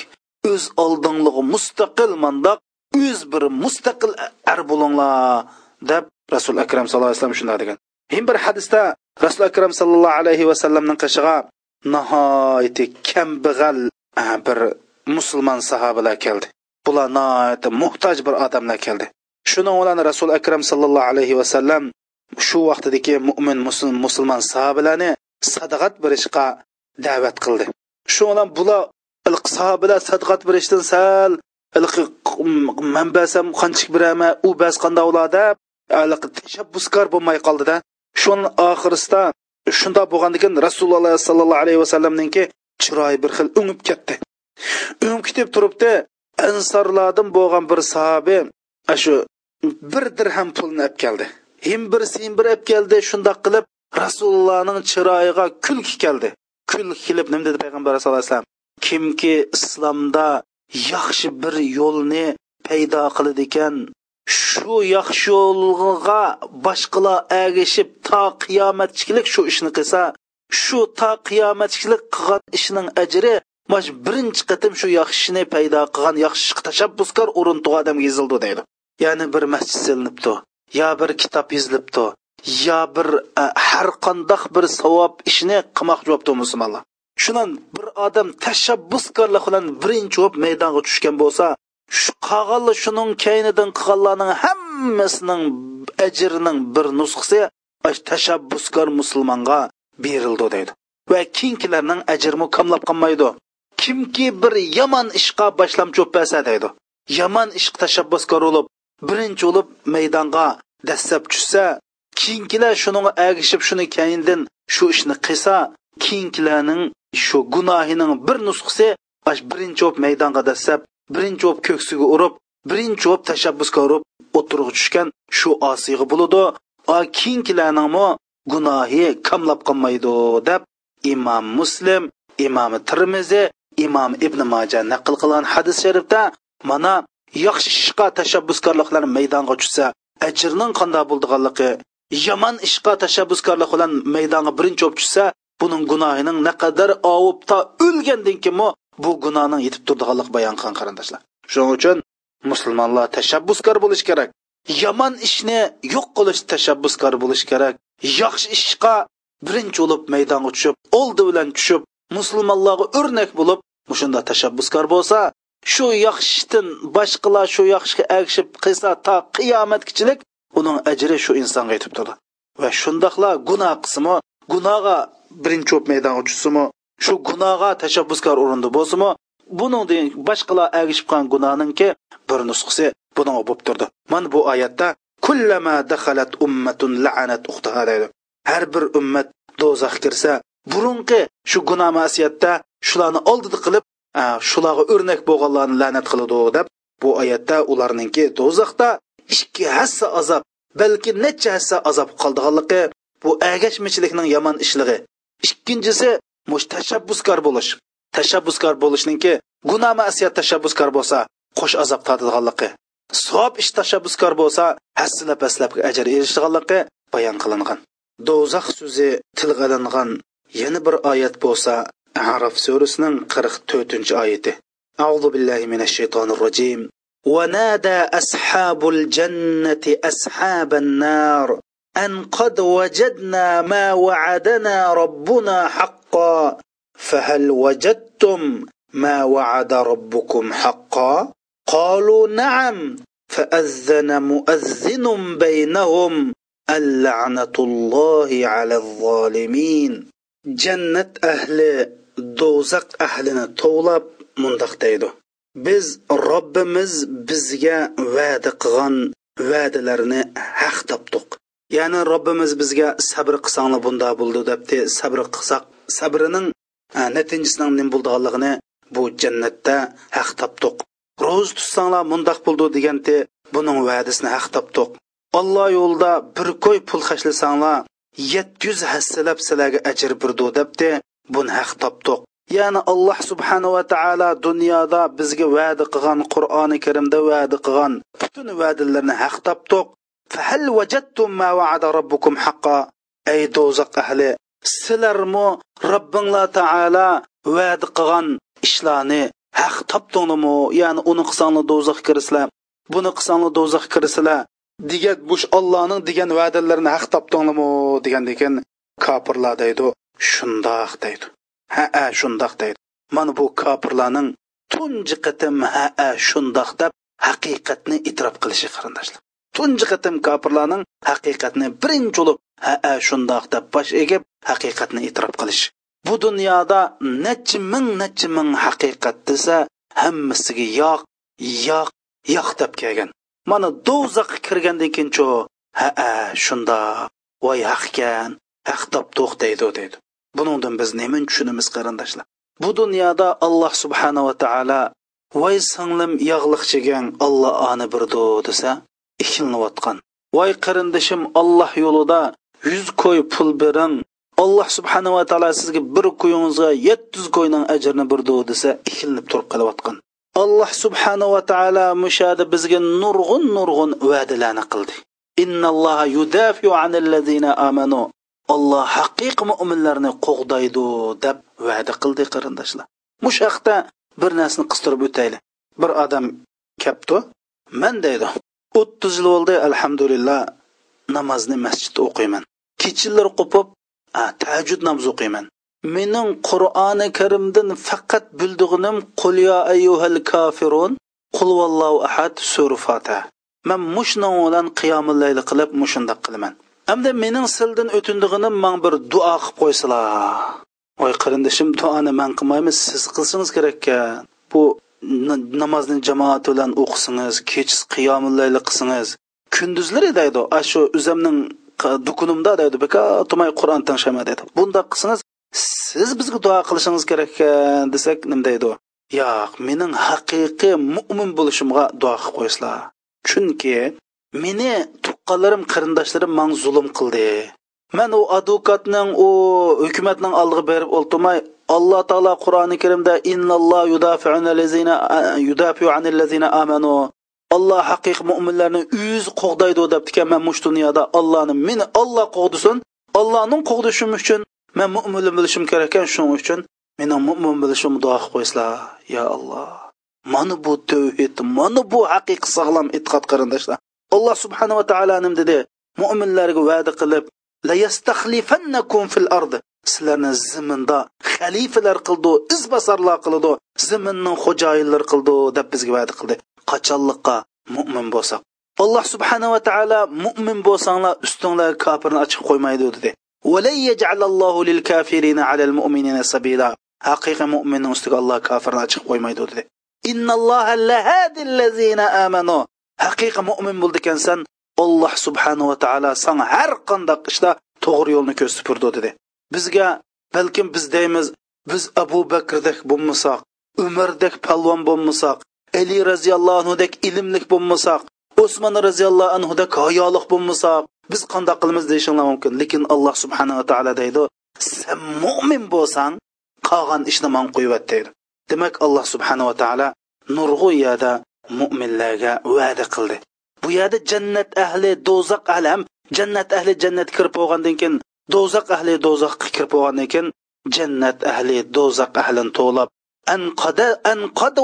Speaker 1: o'z oldinlig'i mustaqil mandoq o'z bir mustaqil ar bo'linglar deb rasul akram sallallohu alayhi vasallam shunday degan. Him bir hadisda rasul akram sallallohu alayhi vasallamning qishig'a nihoyatda kambag'al bir musulmon sahobalar keldi. Bular nihoyatda muhtoj bir odamlar keldi. Shuning bilan rasul akram sallallohu alayhi vasallam. Shu vaqtdagi mo'min musulmon sahobalarni sadaqat berishga da'vat qildi. Shu bilan bular sahobalar sadaqat berishdan sal manbasam qanchik beraman u bas qanday ular deb tashabbuskor bo'lmay qoldida. Shuni oxirisida shunda bo'lgandan keyin rasululloh sollallohu alayhi vasallamninki chiroyi bir xil o'ngib ketdi. O'ngib ketib turibdi ansorlardan bo'lgan bir sahobi shu bir dirham pulni olib keldi. Him simbir him olib keldi shundoq qilib rasulullohning chiroyiga kulki keldi. Kul kelib nima dedi payg'ambar sallallohu alayhi vasallam? Kimki islomda yaxshi bir yo'lni paydo qiladi ekan shu yaxshi yo'lga boshqalar agishib to qiyomatchilik shu ishni qilsa shu to qiyomatchilik qilgan ishining ajri mash birinchi qatim shu yaxshi ishni paydo qilgan yaxshi tashabbuskor o'rintuq odamga yozildi deydi. Ya'ni bir masjid silinibdi. Yo bir kitob yozilibdi yo bir e, har qandoq bir savob ishni qilmoqchi bo'libdi musulmonlar. Shunan bir odam tashabbuskorlik bilan birinchi bo'lib maydonga tushgan bo'lsa shu qolganli shuning kaynidan qilganlarning hammasining ajrining bir nusxasi tashabbuskor musulmonga berildi deydi. Va keyingilarning ajrimi kamlab qolmaydi. Kimki bir yomon ishqa boshlamchi bo'lsa deydi. Yomon ishga tashabbuskor bo'lib birinchi bo'lib maydonga dastlab tushsa keyingilar shuning agishib shuni keyindin shu ishni qilsa keyingilarning shu gunohining bir nusxasi birinchi bo'lib maydonga dastlab birinchi bo'lib ko'ksiga urib birinchi bo'lib tashabbusga urib o'tirg'i tushgan shu osiyga bo'ladi keyingilarningmi gunohi kamlab qolmaydi deb imom muslim imom termizi imom ibn maja naql qilgan hadis sharifda mana yaxshi ishqa tashabbuskorliklar maydonga tushsa ajrning qanday bo'ldiganligi yomon ishqa tashabbuskorlik bilan maydonga birinchi bo'lib tushsa buning gunohining naqadar ovib o'lgandan keyin bu gunohning yetib turdiganlik bayon qilgan qarindoshlar shuning uchun musulmonlar tashabbuskor bo'lish kerak yomon ishni yo'q qilish tashabbuskor bo'lish kerak yaxshi ishqa birinchi bo'lib maydonga tushib oldi bilan tushib musulmonlarga o'rnak bo'lib shunda tashabbuskor bo'lsa shu yaxshidan boshqalar shu yaxshiga ergishib qilsa to qiyomatgichilik uning ajri shu insonga yetib turadi va shundoqla gunoh qismi gunohga birinchi o'p maydonga tushsimi shu gunohga tashabbuskor urindi bo'lsimi buningdan boshqalar ergishib qolgan gunohninki bir nusxasi buning bo'lib turdi. Mana bu oyatda kullama dakhalat ummatun la'anat uxtaha deydi. Har bir ummat do'zax kirsa burunqi shu gunoh masiyatda shularni oldida qilib shularga o'rnak bo'lganlarni la'nat qiladi deb bu oyatda ularninki do'zaxda ikki hassa azob balki necha hassa azob qoldiganligi bu agashmichilikning yomon ishligi. Ikkinchisi mush tashabbuskor bo'lish. Tashabbuskor bo'lishningki gunoh masiyat tashabbuskor bo'lsa qo'sh azob totadiganligi savob ish tashabbuskor bo'lsa hassilab haslabga ajr erishadiganligi bayon qilingan. Do'zax so'zi tilg'alangan yana bir oyat bo'lsa Araf surəsinin 44-cü ayəti. Əuzu billahi minəşşeytanir-racim. Və nada ashabul cenneti ashaban-nar an qad wajadna ma wa'adana rabbuna haqqan فهل وجدتم ما وعد ربكم حقا قالوا نعم فاذن مؤذن بينهم اللعنه الله على الظالمين جنه أهل do'zaq ahlini tovlab mundoq deydi. Biz robbimiz bizga va'da qilgan va'dalarni haq topdiq ya'ni robbimiz bizga sabr qilsanglar bunda bo'ldi debdi. Sabr qilsak sabrining natijasining nim bo'ldiganligini bu jannatda haq topdiq ro'z tutsanglar mundoq bo'ldi deganda buning va'dasini haq topdiq olloh yo'lida bir qo'y pul xashlasanglar yetti yuz hassalab sizlarga ajr birdu debdi. buni haq topdiq. Ya'ni alloh subhanava taolo dunyoda bizga va'da qilgan qur'oni karimda va'da qilgan butun va'dalarni haq topdiq. Fahal vajadtum ma vaada robbukum haqqo ey do'zax ahli sizlarmi robbinglar taolo va'da qilgan ishlarni haq topdinglarmi? Ya'ni uni qilsanglar do'zaxga kirsizlar buni qilsanglar do'zaxga kirsizlar degan bush ollohning degan va'dalarini haq topdinglarmi degan ekan kofirlar deydi. Shundoq deydi. Ha a shundoq deydi. Mana bu kofirlarning tunji qatim ha a shundoq deb haqiqatni itrof qilishi qarindoshlar. Tunji qatim kofirlarning haqiqatni birinchi bo'lib ha a shundoq deb bosh egib haqiqatni itrof qilish. Bu dunyoda necha ming necha ming haqiqat desa hammasiga yoq yoq yoq deb kelgan. Mana do'zaxga kirgandan keyin chu ha shundoq. Voy haqkan haq topdiq deydi deydi. Buningdan biz nima tushunamiz qarindoshlar? Bu dunyoda alloh subhanava taolo voy singlim yog'liq chegang olloh oni birdu desa ikkilanayotgan voy qarindishim olloh yo'lida yuz ko'y pul bering alloh subhanava taolo sizga bir qo'yingizga yetti yuz qo'yning ajrini birdu desa ikkilanib turib qolayotgan alloh subhanava taolo mushada bizga nurg'un nurg'un va'dalarni qildi. Innalloha yudafiu anillazina amanu olloh haqiqiy mo'minlarni qo'g'daydi deb va'da qildi qarindoshlar. Mush haqda bir narsani qistirib o'taylik. Bir odam kapti man deydi. O'ttiz yil bo'ldi alhamdulillah namozni masjidda o'qiyman. Kechilar qo'pib tahajjud namoz o'qiyman. Mening qur'oni karimdan faqat bildig'inim qul ya ayyuhal kafirun qul vallohu ahad sura fatiha man mushning bilan qiyomul layli qilib mushundoq qilaman. Hamda mening sildan o'tindig'inim man bir duo qilib qo'ysalar. Voy qarindishim duoni man qilmaymiz siz qilsangiz kerak ekan bu namozni jamoat bilan o'qisangiz kechasi qiyomul layli qilsangiz kunduzlari deydi a shu uzamning dukunimda deydi beka tumay qur'on tinglashma deydi bundoq qilsangiz siz bizga duo qilishingiz kerak ekan desak nima deydi? Yo'q mening haqiqiy mo'min bo'lishimga duo qilib qo'ysizlar chunki meni tuqqanlarim qarindoshlarim man zulm qildi. Man u advokatning u hukumatning oldiga berib o'ltirmay alloh taolo qur'oni karimda innalloh yudafiu anillazina amanu. Alloh haqiqiy mo'minlarni o'zi qo'g'daydi debdikan man mush dunyoda. Allohni meni olloh qo'g'disin. Allohning qo'g'dishim uchun man mo'min bo'lishim kerak ekan shuning uchun meni mo'min bo'lishimni duo qilib qo'ysizlar ya alloh. Mana bu tavhid mana bu haqiqiy sog'lom e'tiqod qarindoshlar. Alloh subhanava taolo nim dedi mo'minlarga va'da qilib fil ardi sizlarni zaminda xalifalar qildi izbosarlar qildi zaminning xo'jayinlar qildi deb bizga va'da qildi qachonliqqa mo'min bo'lsak alloh subhanava taolo mo'min bo'lsanglar ustinglar kofirni ochib qo'ymaydi dedi haqiqiy mo'minning ustiga alloh kofirni ochib qo'ymaydi dedi haqiqiy mo'min bo'ldikansan alloh subhanava taolo san har qanday ishda to'g'ri yo'lni ko'rsatib turdi dedi. Bizga balkim biz deymiz biz abu bakrdek bo'lmasak umardek palvon bo'lmasak ali roziyallohu anhudek ilmlik bo'lmasak usmon roziyallohu anhudek hayoliq bo'lmasak biz qandoq qilamiz deyishinglar mumkin. Lekin alloh subhanava taolo deydi sen mo'min bo'lsang qolgan ishni man qo'yyat deydi demak alloh subhanava taolo nurg'u yerda mo'minlarga va'da qildi. Bu yerda jannat ahli do'zax ahli ham jannat ahli jannatga kirib bo'lgandan keyin do'zax ahli do'zaxga kirib bo'lgandan keyin jannat ahli do'zax ahlini to'lab an qad an qad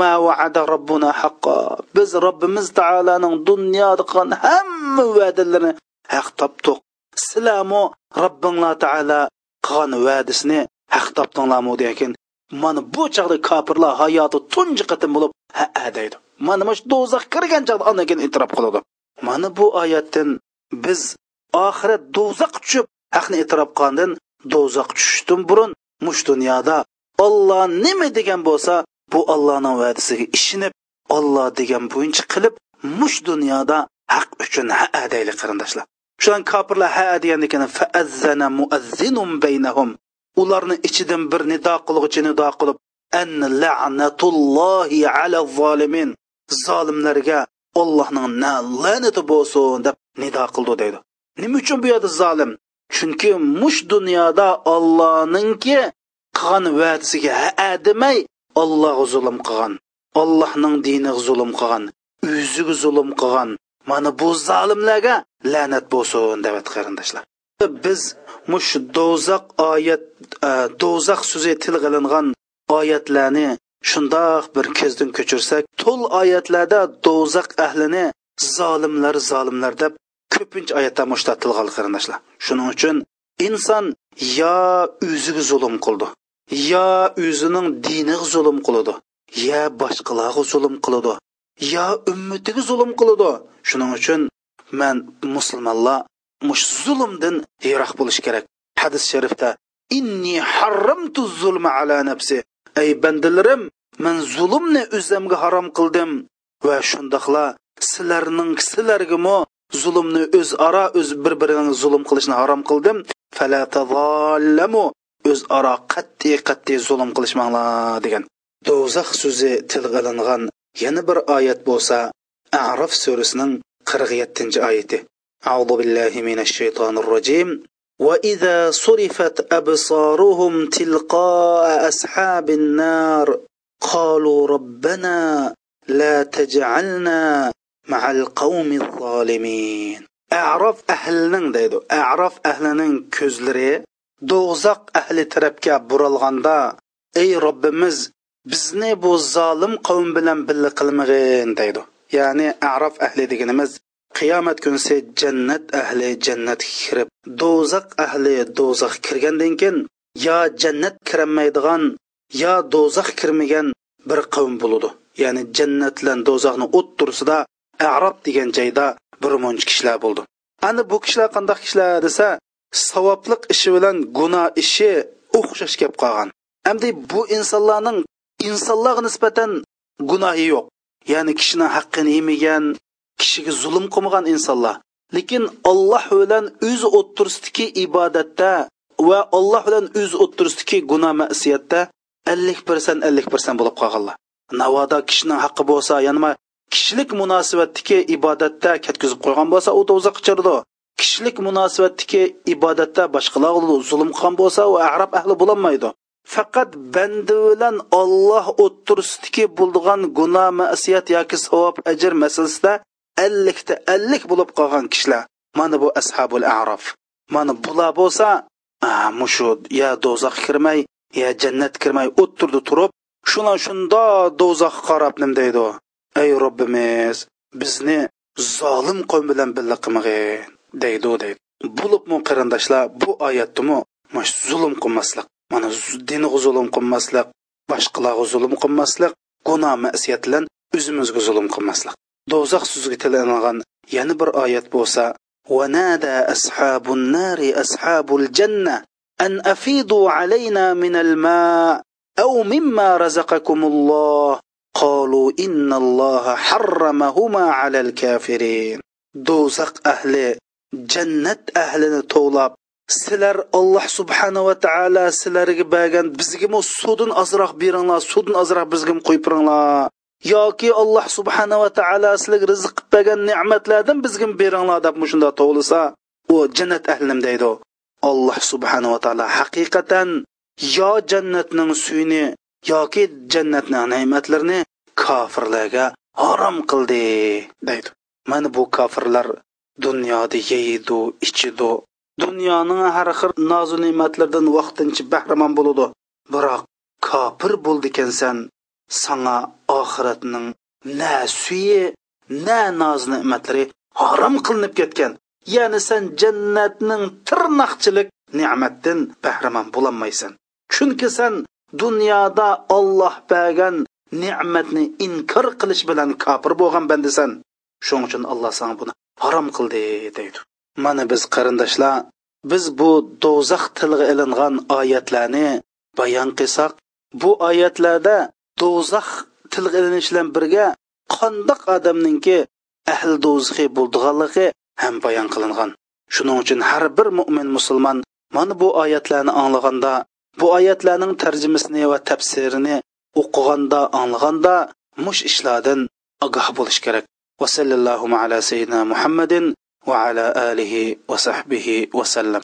Speaker 1: ma vaada robbuna haqqo biz robbimiz taoloning dunyoda qilgan hamma va'dalarini haq topdiq sizlarmi robbinglar taolo qilgan va'dasini haq topdinglarmi degan mana bu chog'da kofirlar hayoti tunji qatim bo'lib ha deydi. Mana shu do'zax kirgan chog'da undan keyin e'tirof qiladi. Mana bu oyatdan biz oxirat do'zax tushib haqni e'tirof qilgandan do'zax tushishdan burun mush dunyoda olloh nima degan bo'lsa bu ollohning va'dasiga ishinib olloh degan bo'yicha qilib mush dunyoda haq uchun ha deyli qarindoshlar. Shuan kofirlar ha degandan keyin faazzana muazzinun baynahum. Ularni ichidan bir nido qilg'uchi nido qilib an la'natullohi ala zolimin zolimlarga ollohning la'nati bo'lsin deb nido qildi deydi. Nima uchun bu yerda zolim? Chunki mush dunyoda ollohninki qilgan va'dasiga ha demay ollohga zulm qilgan ollohning diniga zulm qilgan o'ziga zulm qilgan. Mana bu zolimlarga la'nat bo'lsin deb qarindoshlar. Biz mush do'zax oyat e, do'zax so'zi tilg'ilingan oyatlarni shundoq bir ko'zdan ko'chirsak to'l oyatlarda do'zax ahlini zolimlar zolimlar deb ko'pincha oyatda mushtatilgan qarindoshlar shuning uchun inson yo o'ziga zulm qildi yo o'zining diniga zulm qiladi yo boshqalarga zulm qiladi yo ummatiga zulm qiladi shuning uchun man musulmonlar mush zulmdan yiroq bo'lish kerak. Hadis sharifda inni harramtu zulma ala nafsi. Ey bandalarim men zulmni o'zimga harom qildim va shundoqla sizlarning sizlargimi zulmni o'zaro o'z bir birining zulm qilishni harom qildim. Fala tazallamu o'zaro qat'iy qat'iy zulm qilishmanglar degan. Do'zax so'zi tilga ilingan yana bir oyat bo'lsa araf surasining qirq yettinchi oyati. أعوذ بالله من الشيطان الرجيم وإذا صرفت أبصارهم تلقاء أصحاب النار قالوا ربنا لا تجعلنا مع القوم الظالمين أعرف أهلنن ديدو أعرف أهلنن كözleri do'zax ahli tarafga buralganda ey robbimiz bizni bu zolim qavm bilan birga qilmag'in deydi ya'ni araf ahli deganimiz qiyomat kunsi jannat ahli jannatga kirib do'zax ahli do'zax kirgandan keyin yo jannat kirolmaydigan yo do'zax kirmagan bir qavm bo'ladi ya'ni jannat bilan do'zaxni o'ttirsida arob degan joyda bir munch kishilar bo'ldi. Ana bu kishilar qandoq kishilar desa savobliq ishi bilan gunoh ishi o'xshash kelib qolgan. Hamda bu insonlarning insonlarga nisbatan gunohi yo'q. Ya'ni kishini haqqini yemagan kishiga zulm qilmagan insonlar. Lekin olloh bilan o'z o'ttirsidagi ibodatda va olloh bilan o'z o'ttirsidagi gunoh masiyatda ellik persent ellik persent bo'lib qolganlar. Navoda kishining haqqi bo'lsa yanima kishilik munosabatdagi ibodatda ketkazib qo'ygan bo'lsa u do'zax chirdi kishilik munosabatdagi ibodatda boshqalar zulm qilgan bo'lsa u arab ahli bo'lolmaydi. Faqat banda bilan olloh o'ttirsidagi bo'lgan gunoh masiyat yoki savob ajr masalasida ellikda ellik bo'lib qolgan kishilar. Mana bu ashabul araf. Mana bular bo'lsa mushu ya do'zax kirmay ya jannat kirmay o'tirdi turib shuna shunda do'zax qarab nim deydi ey robbimiz bizni zolim qavm bilan birga qilmag'in deydi deydi. Bo'libmi qarindoshlar bu oyatdimi mana zulm qilmaslik mana diniga zulm qilmaslik boshqalarga zulm qilmaslik gunoh masiyat bilan o'zimizga zulm qilmaslik do'zax so'ziga tilangan yana bir oyat bo'lsa ونادى أصحاب النار أصحاب الجنة أن أفيضوا علينا من الماء أو مما رزقكم الله قالوا إن الله حرمهما على الكافرين دوزق أهل jannat ahlini to'lab sizlar alloh subhanava taolo sizlarga bergan bizgami suvdan ozroq beringlar suvdan ozroq bizga qo'yib beringlar Yoki alloh subhanava taolo sizlarga rizq qilib bergan ne'matlardan bizga beringlar deb shunda to'g'lisa u jannat ahlim deydi. Alloh subhanava taolo haqiqatan yo jannatning suyini yoki jannatning ne'matlarini kofirlarga harom qildi deydi. Mana bu kofirlar dunyoda yeydi ichidi dunyoning har xil nozu ne'matlardan vaqtincha bahramand bo'ladi biroq kofir bo'ldikansan sanga oxiratning na suyi na noz ne'matlari harom qilinib ketgan. Ya'ni sen jannatning tirnoqchilik ne'matdan bahramand bo'lolmaysan chunki sen dunyoda olloh bergan ne'matni inkor qilish bilan kofir bo'lgan bandasan. Shuning uchun alloh sana buni harom qildi deydi. Mana biz qarindoshlar biz bu do'zax tilga ilingan oyatlarni bayon qilsak bu oyatlarda do'zax tilga ilinishi bilan birga qandoq odamninki ahli do'zaxi bo'ldiganligi ham bayon qilingan. Shuning uchun har bir mo'min musulmon mana bu oyatlarni anglaganda bu oyatlarning tarjimasini va tafsirini o'qiganda anglaganda mush ishlardan ogoh bo'lish kerak. Va sallallohu ala sayyidina muhammadin va ala alihi va sahbihi vasallam